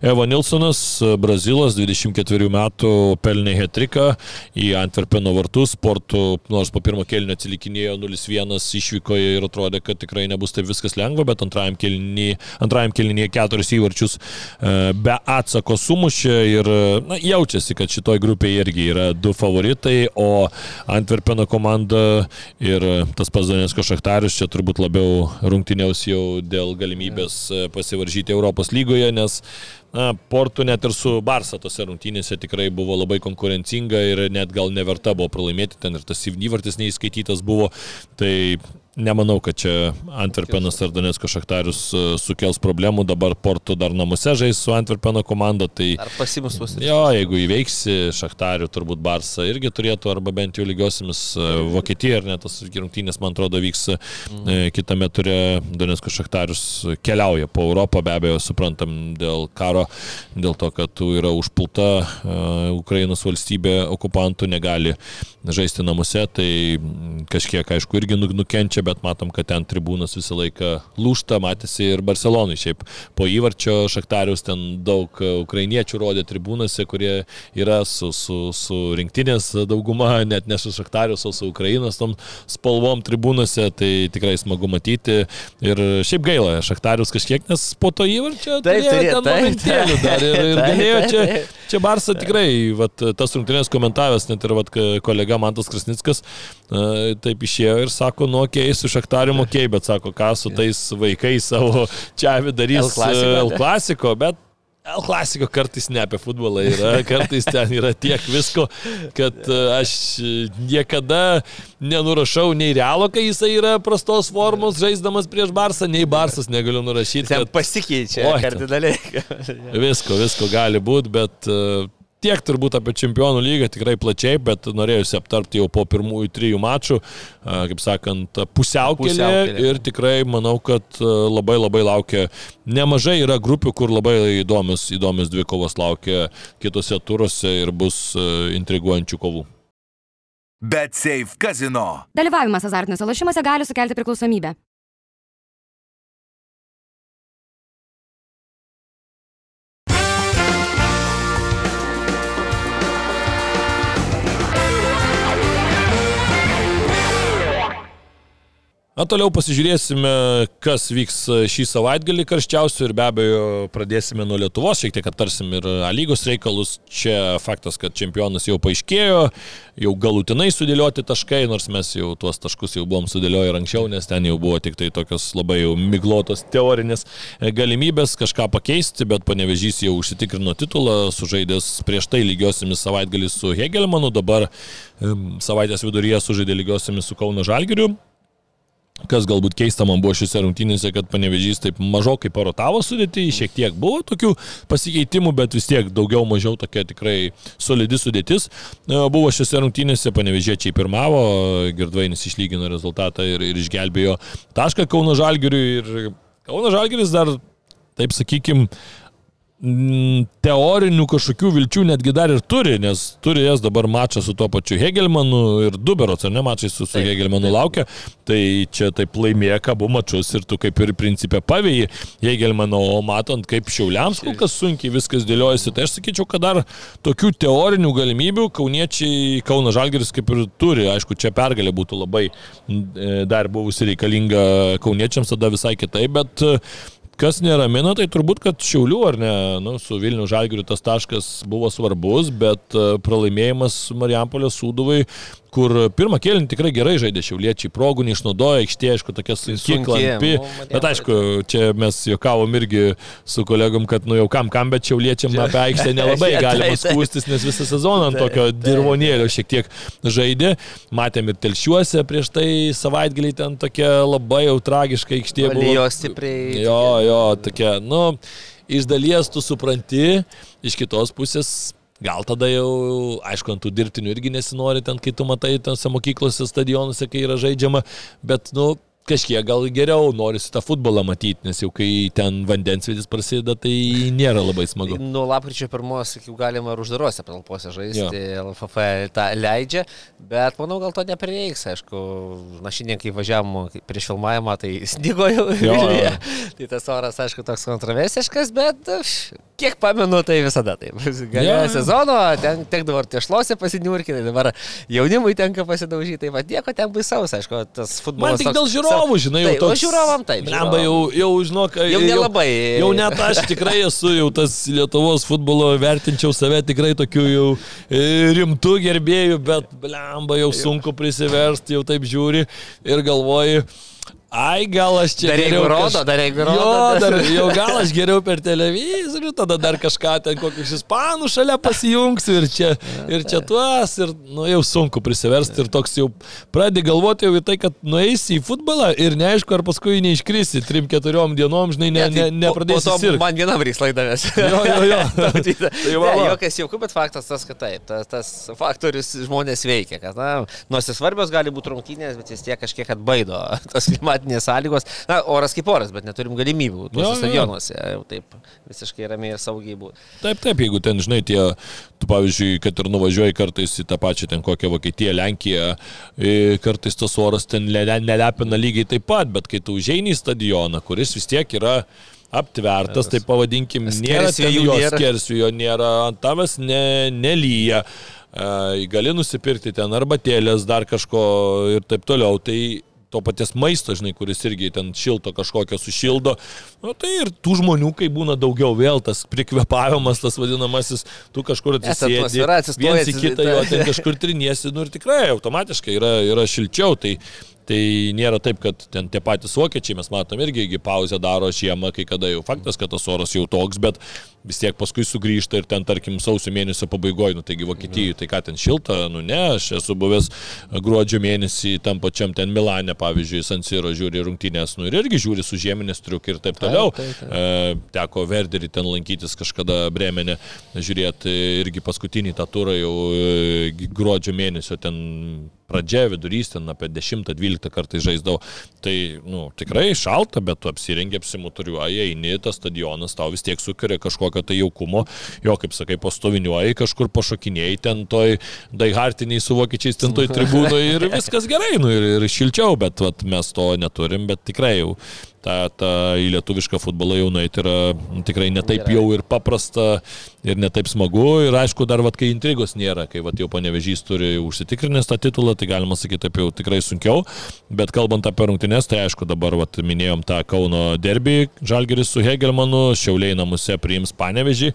S3: Eva Nilsonas, Brazilas, 24 metų, pelnė hetriką į Antverpeno vartus, sportų, nors po pirmo kelnio atsilikinėjo 0-1 išvykoje ir atrodė, kad tikrai nebus taip viskas lengva, bet antrajam kelnyje, antrajam kelnyje keturis įvarčius e, be atsako sumušė ir na, jaučiasi, kad šitoj grupėje irgi yra du favoritai, o Antverpeno komanda ir tas pats Donetsko Šachtarius čia turbūt labiau rungtyniaus jau dėl galimybės pasiekti pasivaržyti Europos lygoje, nes na, Portų net ir su Barsa tose rungtynėse tikrai buvo labai konkurencinga ir net gal neverta buvo pralaimėti ten ir tas įvartis neįskaitytas buvo. Tai Nemanau, kad čia Antverpenas ar Donetsko Šachtarius e, sukels problemų, dabar Porto dar namuose žais su Antverpeno komanda. Tai,
S4: ar pasimus pasirinkti?
S3: Jo, jeigu įveiksi Šachtarių, turbūt Barsa irgi turėtų, arba bent jau lygiosiamis e, Vokietija, ar net tas rungtynės, man atrodo, vyks mm. kitame turė Donetsko Šachtarius keliauja po Europą, be abejo, suprantam dėl karo, dėl to, kad tu yra užpulta Ukrainos valstybė, okupantų negali žaisti namuose, tai kažkiek, aišku, irgi nu, nukenčia, bet matom, kad ten tribūnas visą laiką lūšta, matėsi ir Barcelonai. Šiaip po įvarčio Šaktarius ten daug ukrainiečių rodė tribūnose, kurie yra su, su, su rinktinės dauguma, net ne su Šaktarius, o su Ukrainos tom spalvom tribūnose, tai tikrai smagu matyti. Ir šiaip gaila, Šaktarius kažkiek, nes po to įvarčio
S4: taip, turėjo ten momentėlių
S3: dar ir, ir galėjo čia, čia Barsa tikrai, vat, tas rungtynės komentavęs, net ir vat, kolega Mantas Krasnickas, taip išėjo ir sako, nu, okei, okay, su Šaktariu mokėjai, bet sako, ką su tais vaikais savo čia darys L klasiko, bet L klasiko kartais ne apie futbolą yra, kartais ten yra tiek visko, kad e, aš niekada nenurašau nei realo, kai jisai yra prastos formos žaisdamas prieš Barsą, nei Barsas negaliu nurašyti.
S4: Ten kad... pasikeičia kardinaliai.
S3: visko, visko gali būti, bet uh, tiek turbūt apie čempionų lygą tikrai plačiai, bet norėjusi aptarti jau po pirmųjų trijų mačų, kaip sakant, pusiaukelė, pusiaukelė. ir tikrai manau, kad labai labai laukia, nemažai yra grupių, kur labai įdomios, įdomios dvi kovos laukia kitose turuose ir bus intriguojančių kovų.
S1: Bet Safe Casino.
S2: Dalyvavimas azartiniuose lošimuose gali sukelti priklausomybę.
S3: Na, toliau pasižiūrėsime, kas vyks šį savaitgalį karščiausių ir be abejo pradėsime nuo Lietuvos, šiek tiek aptarsim ir lygos reikalus. Čia faktas, kad čempionas jau paaiškėjo, jau galutinai sudėlioti taškai, nors mes jau tuos taškus jau buvom sudėlioję ir anksčiau, nes ten jau buvo tik tai tokios labai jau miglotos teorinės galimybės kažką pakeisti, bet panevežys jau užsitikrino titulą, sužaidęs prieš tai lygiosiamis savaitgalį su Hegelmanu, dabar savaitės viduryje sužaidė lygiosiamis su Kauno Žalgiriu. Kas galbūt keista man buvo šiuose rungtynėse, kad panevežys taip mažokai parotavo sudėti, šiek tiek buvo tokių pasikeitimų, bet vis tiek daugiau mažiau tokia tikrai solidi sudėtis. E, Buvo šiuose rungtynėse, panevežiečiai pirmavo, Girdvainis išlygino rezultatą ir, ir išgelbėjo tašką Kauno Žalgiriui ir Kauno Žalgiris dar, taip sakykime, mm, teorinių kažkokių vilčių netgi dar ir turi, nes turi jas dabar mačą su tuo pačiu Hegelmanu ir Duberots, ar ne mačai su, su
S4: Taip,
S3: Hegelmanu
S4: taip.
S3: laukia, tai čia taip laimėja abu mačus ir tu kaip ir principė pavėjai Hegelmano, o matant kaip šiauliams kol kas sunkiai viskas dėliojasi, tai aš sakyčiau, kad dar tokių teorinių galimybių kauniečiai, Kauno Žalgeris kaip ir turi, aišku, čia pergalė būtų labai e, dar buvusi reikalinga kauniečiams, tada visai kitaip, bet Kas neramina, tai turbūt, kad Šiaulių ar ne, nu, su Vilnių Žalgiriu tas taškas buvo svarbus, bet e, pralaimėjimas Marijampolės Sūduvai, kur pirmą kėlinį tikrai gerai žaidė Šiauliečiai, progų neišnaudojo, aikštė, aišku, tokia sunki,
S4: Sunki,
S3: klampi,
S4: nu,
S3: bet aišku, čia mes juokavom irgi su kolegom, kad nu jau kam kam, bet Šiauliečiam apie aikštę nelabai galima
S4: taip.
S3: skūstis, nes visą sezoną ant
S4: Taip,
S3: tokio dirvonėlio šiek tiek žaidė. Matėm ir telšiuose prieš tai savaitgalį ten tokia labai jau tragiška aikštė buvo.
S4: Valijo stipriai.
S3: Jo, jo, tokia, nu, iš dalies tu supranti, iš kitos pusės. Gal tada jau, aišku, ant tų dirbtinių irgi nesinori ten, kai tu matai tose mokyklose, stadionuose, kai yra žaidžiama, bet, nu, kažkiek gal geriau norisi tą futbolą matyti, nes jau kai ten vandensvidis prasideda, tai nėra labai smagu.
S4: Nuo lapkričio pirmos, sakyčiau, galima ir uždarose patalpose žaisti,
S3: Jo.
S4: LFF tą leidžia, bet manau, gal to neprireiks, aišku, na šiandien, kai važiavam prieš filmavimą, tai snigo jau. Vilniuje. tai tas oras, aišku, toks kontroversiškas, bet kiek pamenu, tai visada taip. Galėjo
S3: Jo.
S4: sezono, ten tekdavo ir tiešlose pasiniurkinti, dabar jaunimui tenka pasidaužyti, tai va nieko ten baisaus, aišku, tas futbolas.
S3: Man tik dėl žiūrovų, žinai, jau
S4: Taip, o
S3: toks.
S4: žiūrovam taip,
S3: Lemba jau, jau žinok,
S4: Jau nelabai.
S3: Jau, jau net aš tikrai esu jau tas Lietuvos futbolo, vertinčiau save tikrai tokiu jau e, rimtų gerbėjų, bet lemba jau sunku prisiversti, jau taip žiūri ir galvoji. Ai, gal aš čia...
S4: Dar jeigu rodo, dar jeigu rodo,
S3: Jo,
S4: tai-
S3: dar, jau gal aš geriau per televizorių, tada dar kažką ten kokius ispanų šalia pasijungsiu ir čia, ir čia tuos, ir nu, jau sunku prisiversti ir toks jau pradedi galvoti jau į tai, kad nueisi į futbolą ir neaišku, ar paskui neiškrisi trim, keturiom dienom, žinai, ne, ne, nepradėsi
S4: po to
S3: sirgti.
S4: Man vienam reiks laidavęs.
S3: Jo, jo, jo.
S4: tai
S3: Tai va.
S4: jokas jau, bet faktas tas, kad taip, tas, tas faktorius žmonės veikia, kad, na, nors ir svarbios gali būti rungtynės, bet vis tiek kažkiek atbaido tos klimatinės sąlygos. Na, oras kaip oras, bet neturim galimybių tuose stadionuose, taip visiškai ramiai ir saugiai būti.
S3: Taip, taip, jeigu ten, žinai, tie, tu pavyzdžiui, kad ir nuvažiuoji kartais į tą pačią ten kokią Vokietiją, Lenkiją, kartais tas oras ten le- nelepina lygiai taip pat, bet kai tu užeini į stadioną, kuris vis tiek yra aptvertas, tai pavadinkim, nėra jo
S4: nėra.
S3: skersvijo, nėra ant tavęs ne, nelyja, gali nusipirkti ten arbatėlės, dar kažko ir taip toliau. Tai to paties maisto, žinai, kuris irgi ten šilto kažkokio sušildo. Nu, tai ir tų žmonių, kai būna daugiau vėl tas prikvepavimas, tas vadinamasis, tu kažkur atsisėdi, viens į kitą jo ten kažkur triniesi, nu ir tikrai automatiškai yra, yra šilčiau. Tai, Tai nėra taip, kad ten tie patys vokiečiai, mes matom irgi, pauzę daro žiemą, kai kada jau faktas, kad tas oras jau toks, bet vis tiek paskui sugrįžta ir ten, tarkim, sausio mėnesio pabaigoje, nu taigi Vokietijoje, tai ką ten šilta, nu ne, aš esu buvęs gruodžio mėnesį tam pačiam ten Milane, pavyzdžiui, Sansiro žiūri rungtynės, nu ir irgi žiūri su žieminės triukai ir taip toliau.
S4: taip, taip.
S3: E, teko Verderį ten lankytis kažkada Bremenė, žiūrėti irgi paskutinį tą turą jau e, gruodžio mėnesio ten pradžia, vidurys, ten apie 10-12 kartais žaisdavau. Tai, nu, tikrai šalta, bet tu apsirengi, apsimuturiuoji, eini, tas stadionas tau vis tiek sukuria kažkokio tai jaukumo, jo, kaip sakai, postoviniuoji, kažkur pašokinėjai, ten toj daihartiniai su vokiečiais, ten toj tribūnoje ir viskas gerai, nu ir, ir šilčiau, bet vat, mes to neturim, bet tikrai jau ta, ta į lietuvišką futbolą jau nueiti yra tikrai netaip jau ir paprasta ir netaip smagu. Ir aišku, dar vat, kai intrigos nėra, kai vat, jau panevežys turi užsitikrinęs tą titulą, tai galima sakyti taip jau tikrai sunkiau. Bet kalbant apie rungtynes, tai aišku, dabar vat, minėjom tą Kauno derbį, Žalgeris su Hegelmanu, Šiauliai namuose priims panevežį.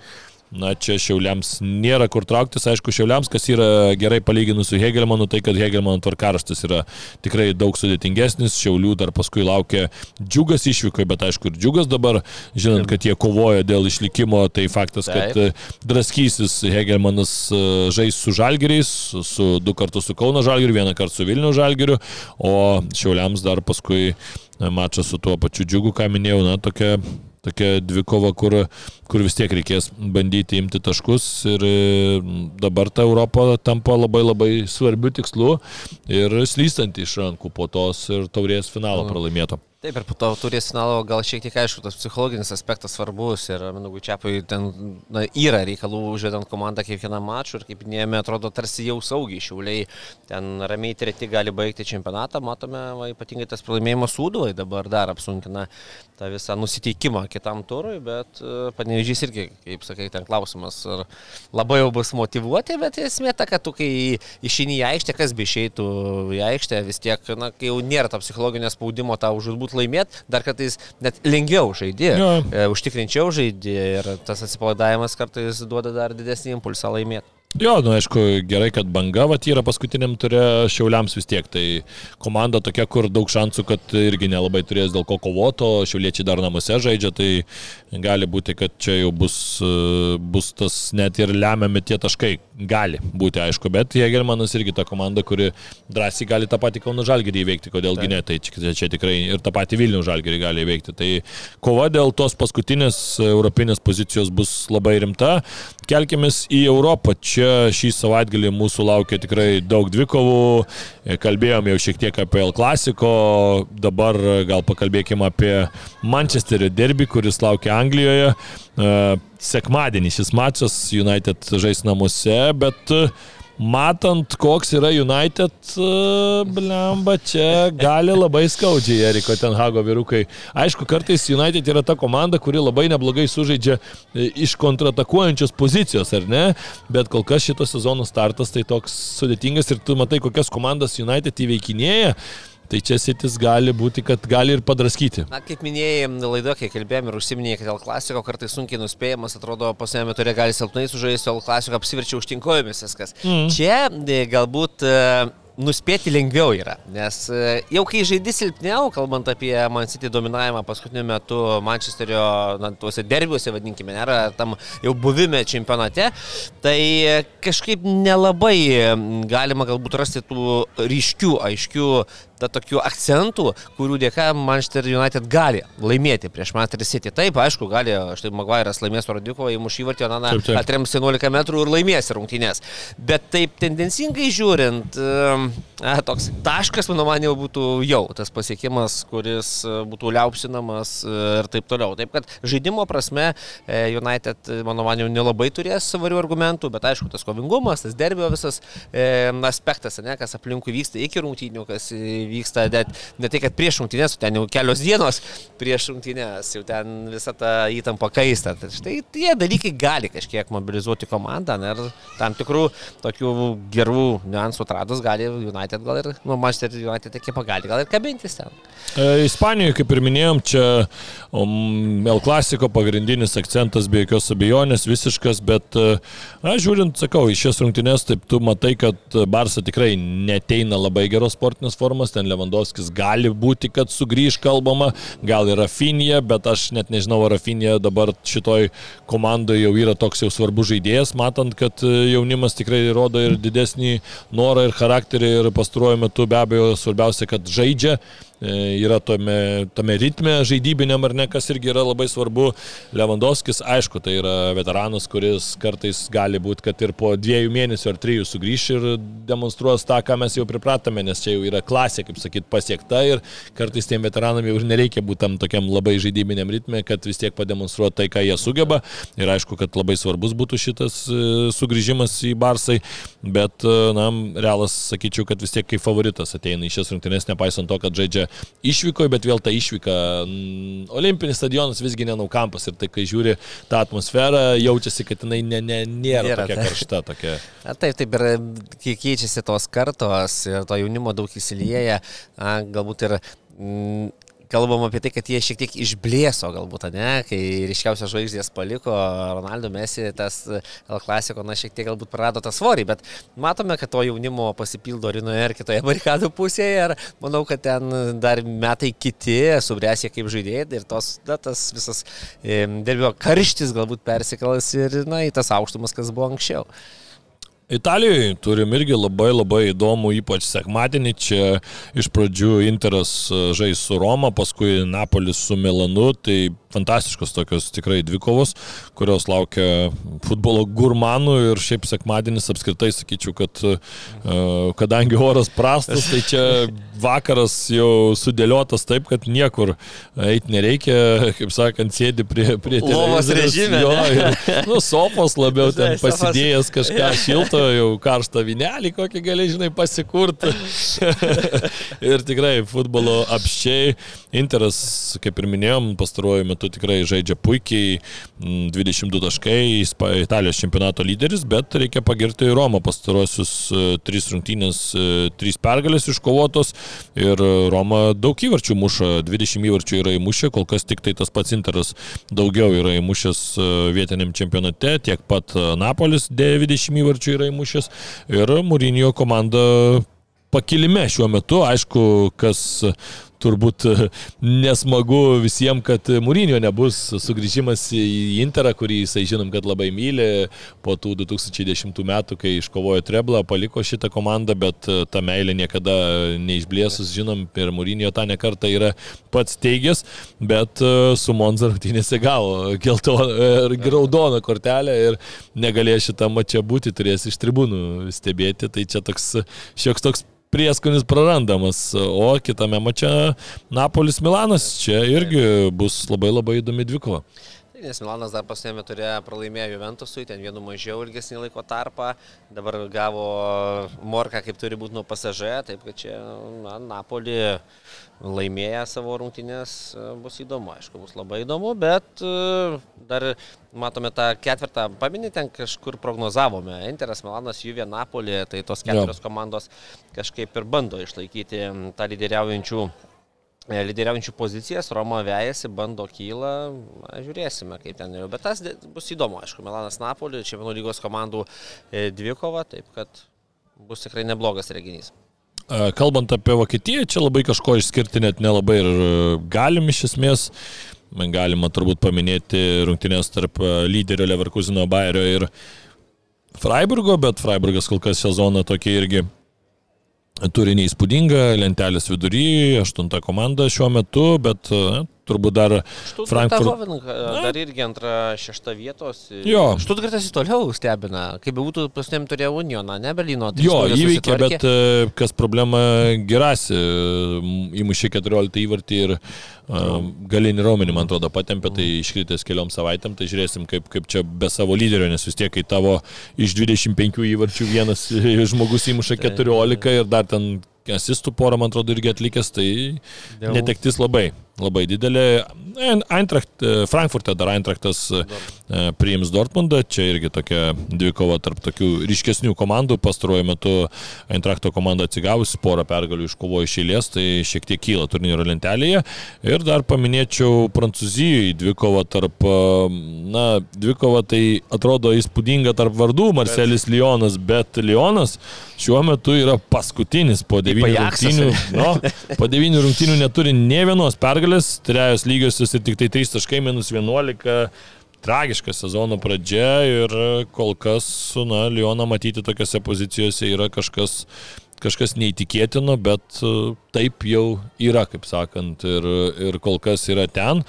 S3: Na, čia Šiauliams nėra kur trauktis, aišku, Šiauliams, kas yra gerai palyginus su Hegelmanu, tai kad Hegelmano tvarkaraštis yra tikrai daug sudėtingesnis, Šiaulių dar paskui laukia džiugas išvykoje, bet aišku ir džiugas dabar, žinant, kad jie kovoja dėl išlikimo, tai faktas, kad
S4: Taip.
S3: e, draskysis Hegelmanas e, žais su Žalgiriais, su du kartus su Kauno Žalgiriu, vieną kartą su Vilnių Žalgiriu, o Šiauliams dar paskui e, mačą su tuo pačiu džiugu, ką minėjau, na, tokia tokia dvikova, kur, kur vis tiek reikės bandyti imti taškus ir e, dabar ta Europa tampa labai labai svarbiu tikslu ir slystanti iš rankų po tos ir taurės finalo pralaimėto.
S4: Taip, ir po to turės finalo gal šiek tiek aišku, tas psichologinis aspektas svarbus ir Minugui Čiapui ten na, yra reikalų užvedant komandą kiekvieną mačą ir kaip minėjome, atrodo tarsi jau saugiai šiauliai ten ramiai treti gali baigti čempionatą, matome, va, ypatingai tas pralaimėjimas Sūduvai dabar dar apsunkina tą visą nusiteikimą kitam turui, bet uh, panevežys irgi, kaip sakai, ten klausimas, ar labai jau bus motivuoti, bet esmė ta, kad tu kai išeini į aikštę, kas be išeitų į aikštę, vis tiek, na, kai jau nėra to psichologinio spaudimo tau žudbūt laimėti, dar kartais net lengviau žaidži,
S3: Jo.
S4: e, užtikrinčiau žaidži ir tas atsipalaidavimas kartais duoda dar didesnį impulsą laimėti.
S3: Jo, nu aišku, gerai, kad banga vat yra paskutiniam turė šiauliams vis tiek. Tai komanda tokia, kur daug šansų, kad irgi nelabai turės dėl ko kovoto, šiauliečiai dar namuose žaidžia, tai gali būti, kad čia jau bus, bus tas net ir lemiami tie taškai. Gali būti, aišku, bet Jėgelmanas irgi ta komanda, kuri drąsiai gali tą patį Kauno Žalgirį įveikti, kodėlgi ne, tai čia, čia tikrai ir tą patį Vilnių Žalgirį gali įveikti. Tai kova dėl tos paskutinės europinės pozicijos bus labai rimta. Kelkimės į Europą. Čia šį savaitgalį mūsų laukia tikrai daug dvikovų. Kalbėjom jau šiek tiek apie El Clasico, dabar gal pakalbėkime apie Manchesterio derby, kuris laukia Anglijoje. E, Sekmadienį šis mačas United žais namuose, bet e, matant, koks yra United, e, blemba, čia gali labai skaudžiai Eriko Tenhago vyrukai. Aišku, kartais United yra ta komanda, kuri labai neblogai sužaidžia e, iš kontratakuojančios pozicijos, ar ne? Bet kol kas šito sezono startas tai toks sudėtingas ir tu matai, kokias komandas United įveikinėja. Tai čia sitis gali būti, kad gali ir padraskyti.
S4: Na, kaip minėjai, laidoje, kai kalbėjome ir užsiminėjai, kad L klasiko kartais sunkiai nuspėjamas, atrodo, pasame turė gali silpnai sužaisti, L klasiko apsiverčia užtinkojomis viskas. Mm. Čia e, galbūt e, nuspėti lengviau yra, nes e, jau kai žaidži silpniau, kalbant apie Man City dominavimą paskutiniu metu Manchesterio, na, tuose derbiuose, vadinkime, nėra tam jau buvime čempionate, tai kažkaip nelabai galima galbūt rasti tų ryškių, aiškių ta tokių akcentų, kurių dėka Manchester United gali laimėti prieš Manchester City. Taip, aišku, gali, štai Maguire'as laimės Rodikovo, įmuš įvartį, na,
S3: Taip, taip.
S4: atrems 11 metrų ir laimės rungtynės. Bet taip tendencingai žiūrint, a, toks taškas, mano man jau būtų jau tas pasiekimas, kuris e, būtų liaupsinamas e, ir taip toliau. Taip kad žaidimo prasme e, United, mano man jau nelabai turės svarių argumentų, bet aišku, tas kovingumas, tas derbio visas e, aspektas, ne, kas aplinkui vyksta iki rungtynių, kas vyksta net, ne tai, kad prieš rungtynės, ten jau kelios dienos prieš rungtynės, jau ten visa ta įtampa kaista. Tai štai tie dalykai gali kažkiek mobilizuoti komandą na, ir tam tikrų tokių gerų niuansų atradus gali United gal ir, nu, Manchester United ekipą gali gal ir kabintis ten.
S3: E, Ispanijoje, kaip ir minėjom, čia um, El Clasico pagrindinis akcentas be jokios abejonės, visiškas, bet, e, na, žiūrint, sakau, į šias rungtynės, taip tu matai, kad Barsa tikrai neteina labai geros sportinės formos, ten Lewandowskis gali būti, kad sugrįž kalbama, gal ir Rafinija, bet aš net nežinau, ar Rafinija dabar šitoj komandoje jau yra toks jau svarbus žaidėjas, matant, kad e, jaunimas tikrai rodo ir didesnį norą ir charakterį ir pastaruoju metu be abejo svarbiausia, kad žaidžia yra tome, tame ritme žaidybiniam ar ne, kas irgi yra labai svarbu. Lewandowskis, aišku, tai yra veteranas, kuris kartais gali būti, kad ir po dviejų mėnesių ar trijų sugrįš ir demonstruos tą, ką mes jau pripratome, nes čia jau yra klasė, kaip sakyt, pasiekta ir kartais tiem veteranam jau ir nereikia būti tam tokiam labai žaidybiniam ritme, kad vis tiek pademonstruoti tai, ką jie sugeba. Ir aišku, kad labai svarbus būtų šitas e, sugrįžimas į Barsai, bet, e, na, realas, sakyčiau, kad vis tiek kaip favoritas ateina į šias rungtynes, nepaisant to, kad žaidžia išvykoje, bet vėl ta išvyka. Olimpinis stadionas visgi nenau kampas ir tai, kai žiūri tą atmosferą, jaučiasi, kad jinai ne, ne, nėra,
S4: Nėra,
S3: tokia
S4: tai.
S3: karšta. Tokia.
S4: Na, taip, taip ir kai keičiasi tos kartos ir to jaunimo daug įsilieja, galbūt ir kalbam apie tai, kad jie šiek tiek išblėso galbūt, ne, kai ryškiausios žvaigždės paliko, Ronaldo Messi, tas L klasiko, na, šiek tiek galbūt prarado tą svorį, bet matome, kad to jaunimo pasipildo vienoje ar kitoje barikadų pusėje ir manau, kad ten dar metai kiti subręsė kaip žaidėjai ir tos, na, tas visas e, derbio karštis galbūt persikels ir, na, į tas aukštumas, kas buvo anksčiau.
S3: Italijoje turim irgi labai labai įdomų, ypač sekmadienį. Čia iš pradžių Interas e, žais su Roma, paskui Napolis su Milanu. Tai fantastiškos tokios tikrai dvikovos, kurios laukia futbolo gurmanų ir šiaip sekmadienis apskritai sakyčiau, kad uh, kadangi oras prastas, tai čia vakaras jau sudėliotas taip, kad niekur eiti nereikia, kaip sakant, sėdi prie, prie
S4: televizoriaus. režime. Jo, ir,
S3: nu, sofos labiau ten pasidėjęs kažką šilto, jau karštą vinelį kokį gali, žinai, pasikurti. ir tikrai futbolo apščiai. Interas, kaip ir minėjom, pastaruoju metu metu tikrai žaidžia puikiai, 22 mm, taškai, Italijos čempionato lyderis, bet reikia pagirti Romą pastarosius 3 e, rungtynės, 3 e, pergalės iškovotos ir Roma daug įvarčių muša, 20 įvarčių yra įmušę, kol kas tik tai tas pats Interas daugiau yra įmušęs e, vietiniam čempionate, tiek pat Napolis 20 įvarčių yra įmušęs ir Mūrinio komanda pakilime šiuo metu, aišku, kas turbūt e, nesmagu visiems, kad Mūrinio nebus sugrįžimas į Interą, kurį jisai žinom, kad labai myli. Po tų 2010 metų, kai iškovojo Treblą, paliko šitą komandą, bet e, ta meilė niekada neišblėsus, žinom, ir Mūrinio tą nekartą yra pats teigęs, bet e, su Monza rungtynėse gavo raudoną kortelę ir negalėjo šitą mačią būti, turės iš tribūnų stebėti, tai čia toks šioks toks prieskonis prarandamas. O kitame mače Napolis Milanas. Čia irgi bus labai labai įdomi dvikova.
S4: Nes Milanas dar pasėmė turėjo pralaimėjo Juventusui, ten vienu mažiau ilgesnį laiko tarpą, dabar gavo morką kaip turi būti nuo pasažė, taip kad čia na, Napoli laimėję savo rungtynės e, bus įdomu, aišku, bus labai įdomu, bet e, dar matome tą ketvirtą, paminį ten kažkur prognozavome, Interas, Milanas, Juvė, Napolė, tai tos keturios jo. komandos kažkaip ir bando išlaikyti tą lyderiaujančių e, lyderiaujančių pozicijas, Roma vejasi, bando kyla, na, žiūrėsime kaip ten jau, bet tas bus įdomu, aišku, Milanas Napolė, Čempionų lygos komandų dvikova, taip kad bus tikrai neblogas reginys.
S3: Kalbant apie Vokietiją, čia labai kažko išskirti net nelabai ir e, galim iš esmės. Galima turbūt paminėti rungtynės tarp e, lyderio Leverkusino Bayerio ir Freiburgo, bet Freiburgas kol kas sezoną tokį irgi turi neįspūdingą, lentelės vidury, aštunta komanda šiuo metu, bet e, turbūt dar
S4: Frankfurt. Dar irgi antra, šešta vietos.
S3: Jo.
S4: Štutgartas į toliau stebina. Kaip būtų, pasnėm turėjo Unioną, ne Berlyno.
S3: Jo, įveikė, bet e, kas problema gerasi, įmušė 14 įvartį ir uh, galinį raumenį, man atrodo, patempė, tai iškritęs keliom savaitėm, tai žiūrėsim, kaip, kaip čia be savo lyderio, nes vis tiek, kai tavo iš 25 įvarčių vienas žmogus įmuša 14 ir dar ten asistų porą, man atrodo, irgi atlikęs, tai Dėl... netektis labai labai didelė. Eintracht, e, Frankfurte dar Eintrachtas e, priims Dortmundą, čia irgi tokia dvikova tarp tokių ryškesnių komandų. Pastaruoju metu Eintrachto komanda atsigavusi, porą pergalių iškovojo iš eilės, tai šiek tiek kyla turnyro lentelėje. Ir dar paminėčiau Prancūzijoje dvikova tarp, e, na, dvikova tai atrodo įspūdinga tarp vardų, Marcelis Lyonas, bet Lyonas šiuo metu yra paskutinis po devynių rungtynių. No, po devynių rungtynių neturi ne vienos pergalės pergalės, trejos lygiosios ir tik tai 3 taškai minus 11. Tragiška sezono pradžia ir kol kas, na, Lioną matyti tokiose pozicijose yra kažkas, kažkas neįtikėtino, bet e, taip jau yra, kaip sakant, ir, ir kol kas yra ten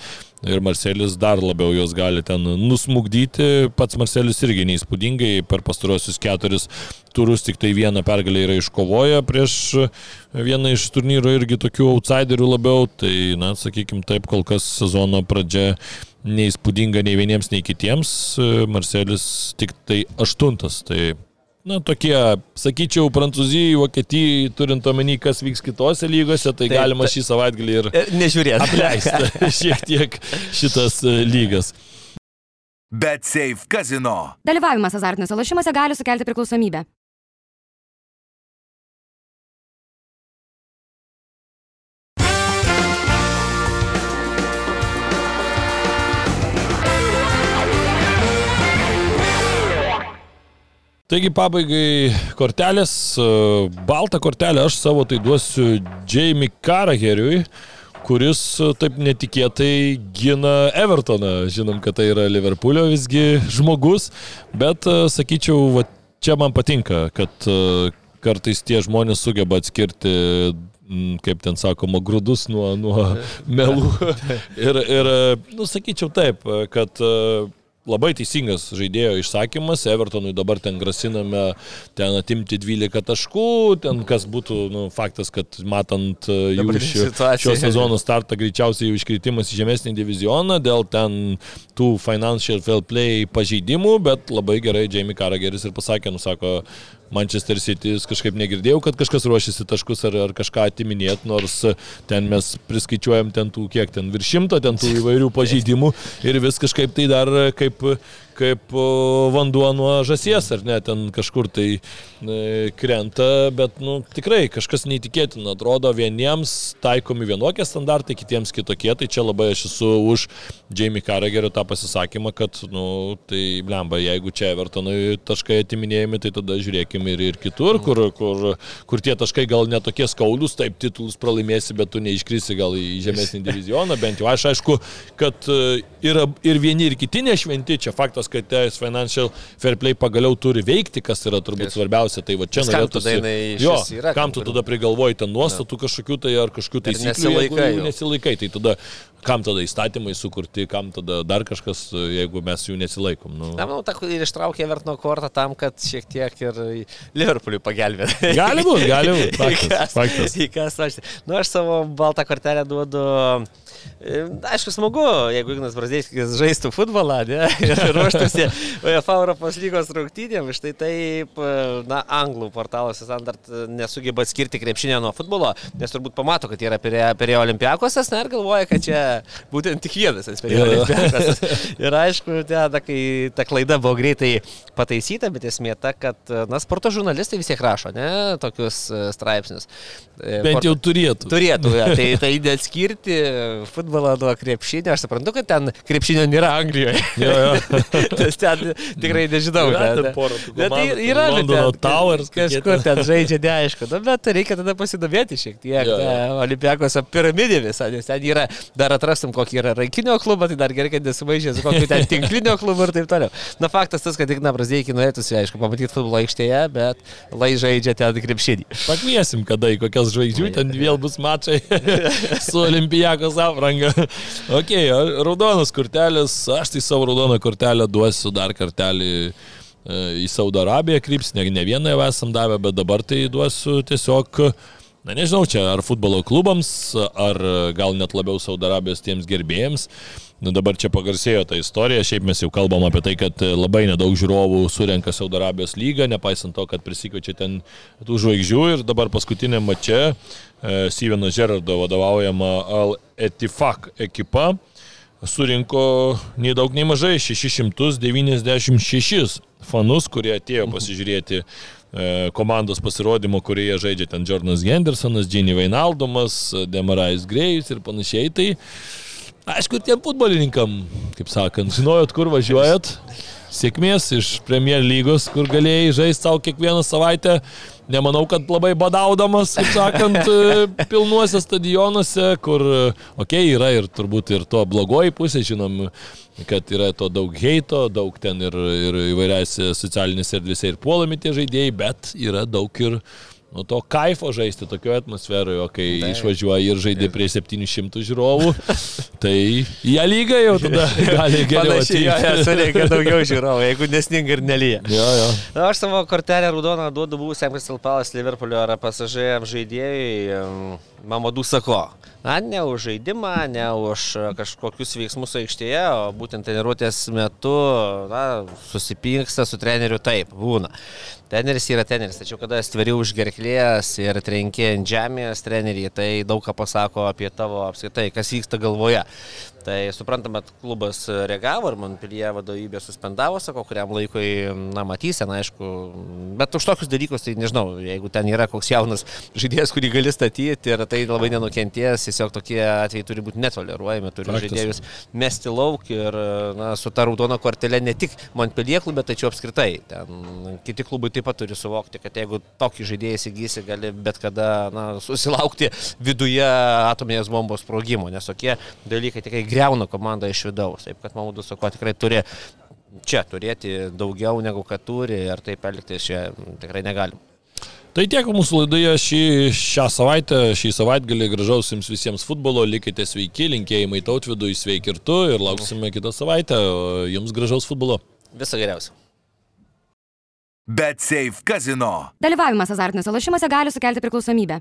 S3: ir Marcelis dar labiau juos gali ten nusmugdyti. Pats Marcelis irgi neįspūdingai per pastarosius keturis turus tik tai vieną pergalę yra iškovoję prieš vieną iš turnyro irgi tokių outsiderių labiau. Tai, na, sakykime taip, kol kas sezono pradžia neįspūdinga nei vieniems, nei kitiems. Marcelis tik tai aštuntas. Tai na, tokie, sakyčiau, Prancūzijai, Vokietijai, turint omeny, kas vyks kitose lygose, tai Taip, galima šį savaitgalį ir
S4: e, nežiūrėti.
S3: Apleisti šiek tiek šitas e, lygas.
S1: Bet Safe Casino.
S2: Dalyvavimas azartiniuose lošimuose gali sukelti priklausomybę.
S3: Taigi pabaigai kortelės, e, baltą kortelę aš savo tai duosiu Jamie Carrageriui, kuris e, taip netikėtai gina Evertoną. Žinom, kad tai yra Liverpoolio visgi žmogus, bet e, sakyčiau, va, čia man patinka, kad kartais tie žmonės sugeba atskirti kaip ten sakoma, grūdus nuo, nuo melų. Ir, ir nu, sakyčiau taip, kad labai teisingas žaidėjo išsakymas, Evertonui dabar ten grasiname ten atimti 12 taškų, ten kas būtų nu, faktas, kad matant e, jų šio, šio sezono startą greičiausiai jų iškritimas į žemesnį divizioną dėl ten tų financial fair play pažeidimų, bet labai gerai Jamie Carragheris ir pasakė, nusako, Manchester City kažkaip negirdėjau, kad kažkas ruošiasi taškus ar, ar kažką atiminėti, nors ten mes priskaičiuojam ten tų kiek ten virš šimto, ten tų įvairių pažeidimų ir vis kažkaip tai dar kaip kaip vanduo nuo žasies, ar ne, ten kažkur tai e, krenta, bet, nu, tikrai kažkas neįtikėtina, atrodo, vieniems taikomi vienokie standartai, kitiems kitokie, tai čia labai aš esu už Jamie Carragherio tą pasisakymą, kad, nu, tai blemba, jeigu čia Evertonui taškai atiminėjami, tai tada žiūrėkime ir, ir kitur, kur, kur, kur tie taškai gal netokie skaudus, taip titulus pralaimėsi, bet tu neiškrisi gal į žemesnį divizioną, bent jau aš aišku, kad e, yra ir vieni, ir kiti nešventi, čia faktas tikėjimas, kad teis financial fair play pagaliau turi veikti, kas yra turbūt svarbiausia. Tai va čia norėtųsi. Jo, yra, kam tu tada prigalvoji ten nuostatų kažkokių tai ar kažkokių taisyklių,
S4: nesilaikai,
S3: nesilaikai. Tai tada kam tada įstatymai sukurti, kam tada dar kažkas, jeigu mes jų nesilaikom. Nu.
S4: Na, manau, ta ir ištraukė Vertino kortą tam, kad šiek tiek ir Liverpooliui pagelbėtų.
S3: Gali būti, gali būti. Faktas. faktas.
S4: Kas aš. Nu, aš savo baltą kortelę duodu. Aišku, smagu, jeigu Ignas Brazdėskis žaistų futbolą ne, ir ruoštųsi UEFA Europos lygos rungtynėm. Štai taip, na, anglų portaluose standart nesugeba skirti krepšinio nuo futbolo, nes turbūt pamato, kad yra prie, prie olimpiakosas, na ir galvoja, kad čia būtent tik vienas eksperimentas. ir aišku, tada, kai ta klaida buvo greitai pataisyta, bet esmė ta, kad, na, sporto žurnalistai vis tiek rašo, ne, tokius e, straipsnius.
S3: E, Bent jau turėtų.
S4: Turėtų, ja, tai, tai neatskirti futbolą nuo krepšinio, aš suprantu, kad ten krepšinio nėra Anglijoje. Jo, jo. Nes ten tikrai nežinau.
S3: Yra, ten, porą, bet tai yra, bet ten,
S4: Towers, kažkur ten žaidžia, neaišku. Nu, bet reikia tada pasidomėti šiek tiek. Olimpiakos piramidė visą, nes ten yra dar atrastum, kokį yra rankinio klubą, tai dar gerai, kad nesumaišė su kokiu ten tinklinio klubu ir taip toliau. Na faktas tas, kad tik na Brazdėjai norėtųsi, aišku, pamatyti futbolo aikštėje, bet lai žaidžia ten krepšinį.
S3: Pakviesim, kada į kokias žvaigždžių ten vėl bus mačai su Olimpijakos apranga. ok, raudonas kortelės, aš tai savo raudoną kortelę duosiu dar kartelį e, į Saudo Arabiją kryps, ne, ne vieną jau esam davę, bet dabar tai duosiu tiesiog na nežinau, čia ar futbolo klubams, ar gal net labiau Saudarabijos tiems gerbėjams. Nu, dabar čia pagarsėjo ta istorija, šiaip mes jau kalbam apie tai, kad labai nedaug žiūrovų surenka Saudarabijos lygą, nepaisant to, kad prisikvečia ten tų žvaigždžių. Ir dabar paskutinė mačia e, Steveno Gerardo vadovaujama Al Etifak ekipa surinko nei daug nei mažai 696 fanus, kurie atėjo pasižiūrėti E, komandos pasirodymo, kurioje žaidžia ten Jordanas Hendersonas, Ginny Vainaldomas, Demarais Grėjus ir panašiai. Tai aišku, ir tiem futbolininkam, kaip sakant, žinojot, kur važiuojat. Sėkmės iš Premier lygos, kur galėjai žaisti savo kiekvieną savaitę. Nemanau, kad labai badaudamas, kaip sakant, e, pilnuose stadionuose, kur, okei, okay, yra ir turbūt ir to blogoji pusė, žinom, kad yra to daug heito, daug ten ir, ir įvairiose socialinėse erdvėse ir puolami tie žaidėjai, bet yra daug ir nu, to kaifo žaisti tokioje atmosferoje, o kai tai. išvažiuoja ir žaidė prie 700 žiūrovų, tai ją lygą jau tada gali geriau.
S4: Panašiai, jo, jo, sureikia daugiau žiūrovų, jeigu nesninga ir nelyja.
S3: Jo, jo.
S4: Na, aš savo kortelę raudoną duodu buvusiam Crystal Palace Liverpoolio ar pasažėjam žaidėjui Mamadų Sako. Na, ne už žaidimą, ne už kažkokius veiksmus aikštėje, o būtent treniruotės metu na, susipyksta su treneriu taip, būna. Treneris yra treneris, tačiau kada stveri už gerklės ir trenki ant žemės trenerį, tai daug ką pasako apie tavo apskaitai, kas vyksta galvoje. Tai suprantama, klubas reagavo ir Montpellier vadovybė suspendavo, sako, kuriam laikui, na, matysena, aišku, bet už tokius dalykus, tai nežinau, jeigu ten yra koks jaunas žaidėjas, kurį gali statyti ir tai labai nenukentės, tiesiog tokie atvejai turi būti netoleruojami, turi
S3: Faktas.
S4: žaidėjus mesti lauk ir, na, su ta raudona kortelė ne tik Montpellier klube, tačiau apskritai. Ten kiti klubai taip pat turi suvokti, kad jeigu tokį žaidėją įsigysi, gali bet kada, na, susilaukti viduje atominės bombos sprogimo, nes tokie dalykai tikrai greuna komandą iš vidaus. Taip kad Mamudu Sako tikrai turi čia turėti daugiau negu kad turi ir taip elgtis čia tikrai negalim.
S3: Tai tiek mūsų laidoje šį, šią savaitę, šį savaitgalį gražaus jums visiems futbolo, likite sveiki, linkėjimai tautvidui, sveiki ir tu ir lauksime kitą savaitę, o jums gražaus futbolo.
S4: Visą geriausią.
S1: Bet Safe Casino.
S2: Dalyvavimas azartiniuose lošimuose gali sukelti priklausomybę.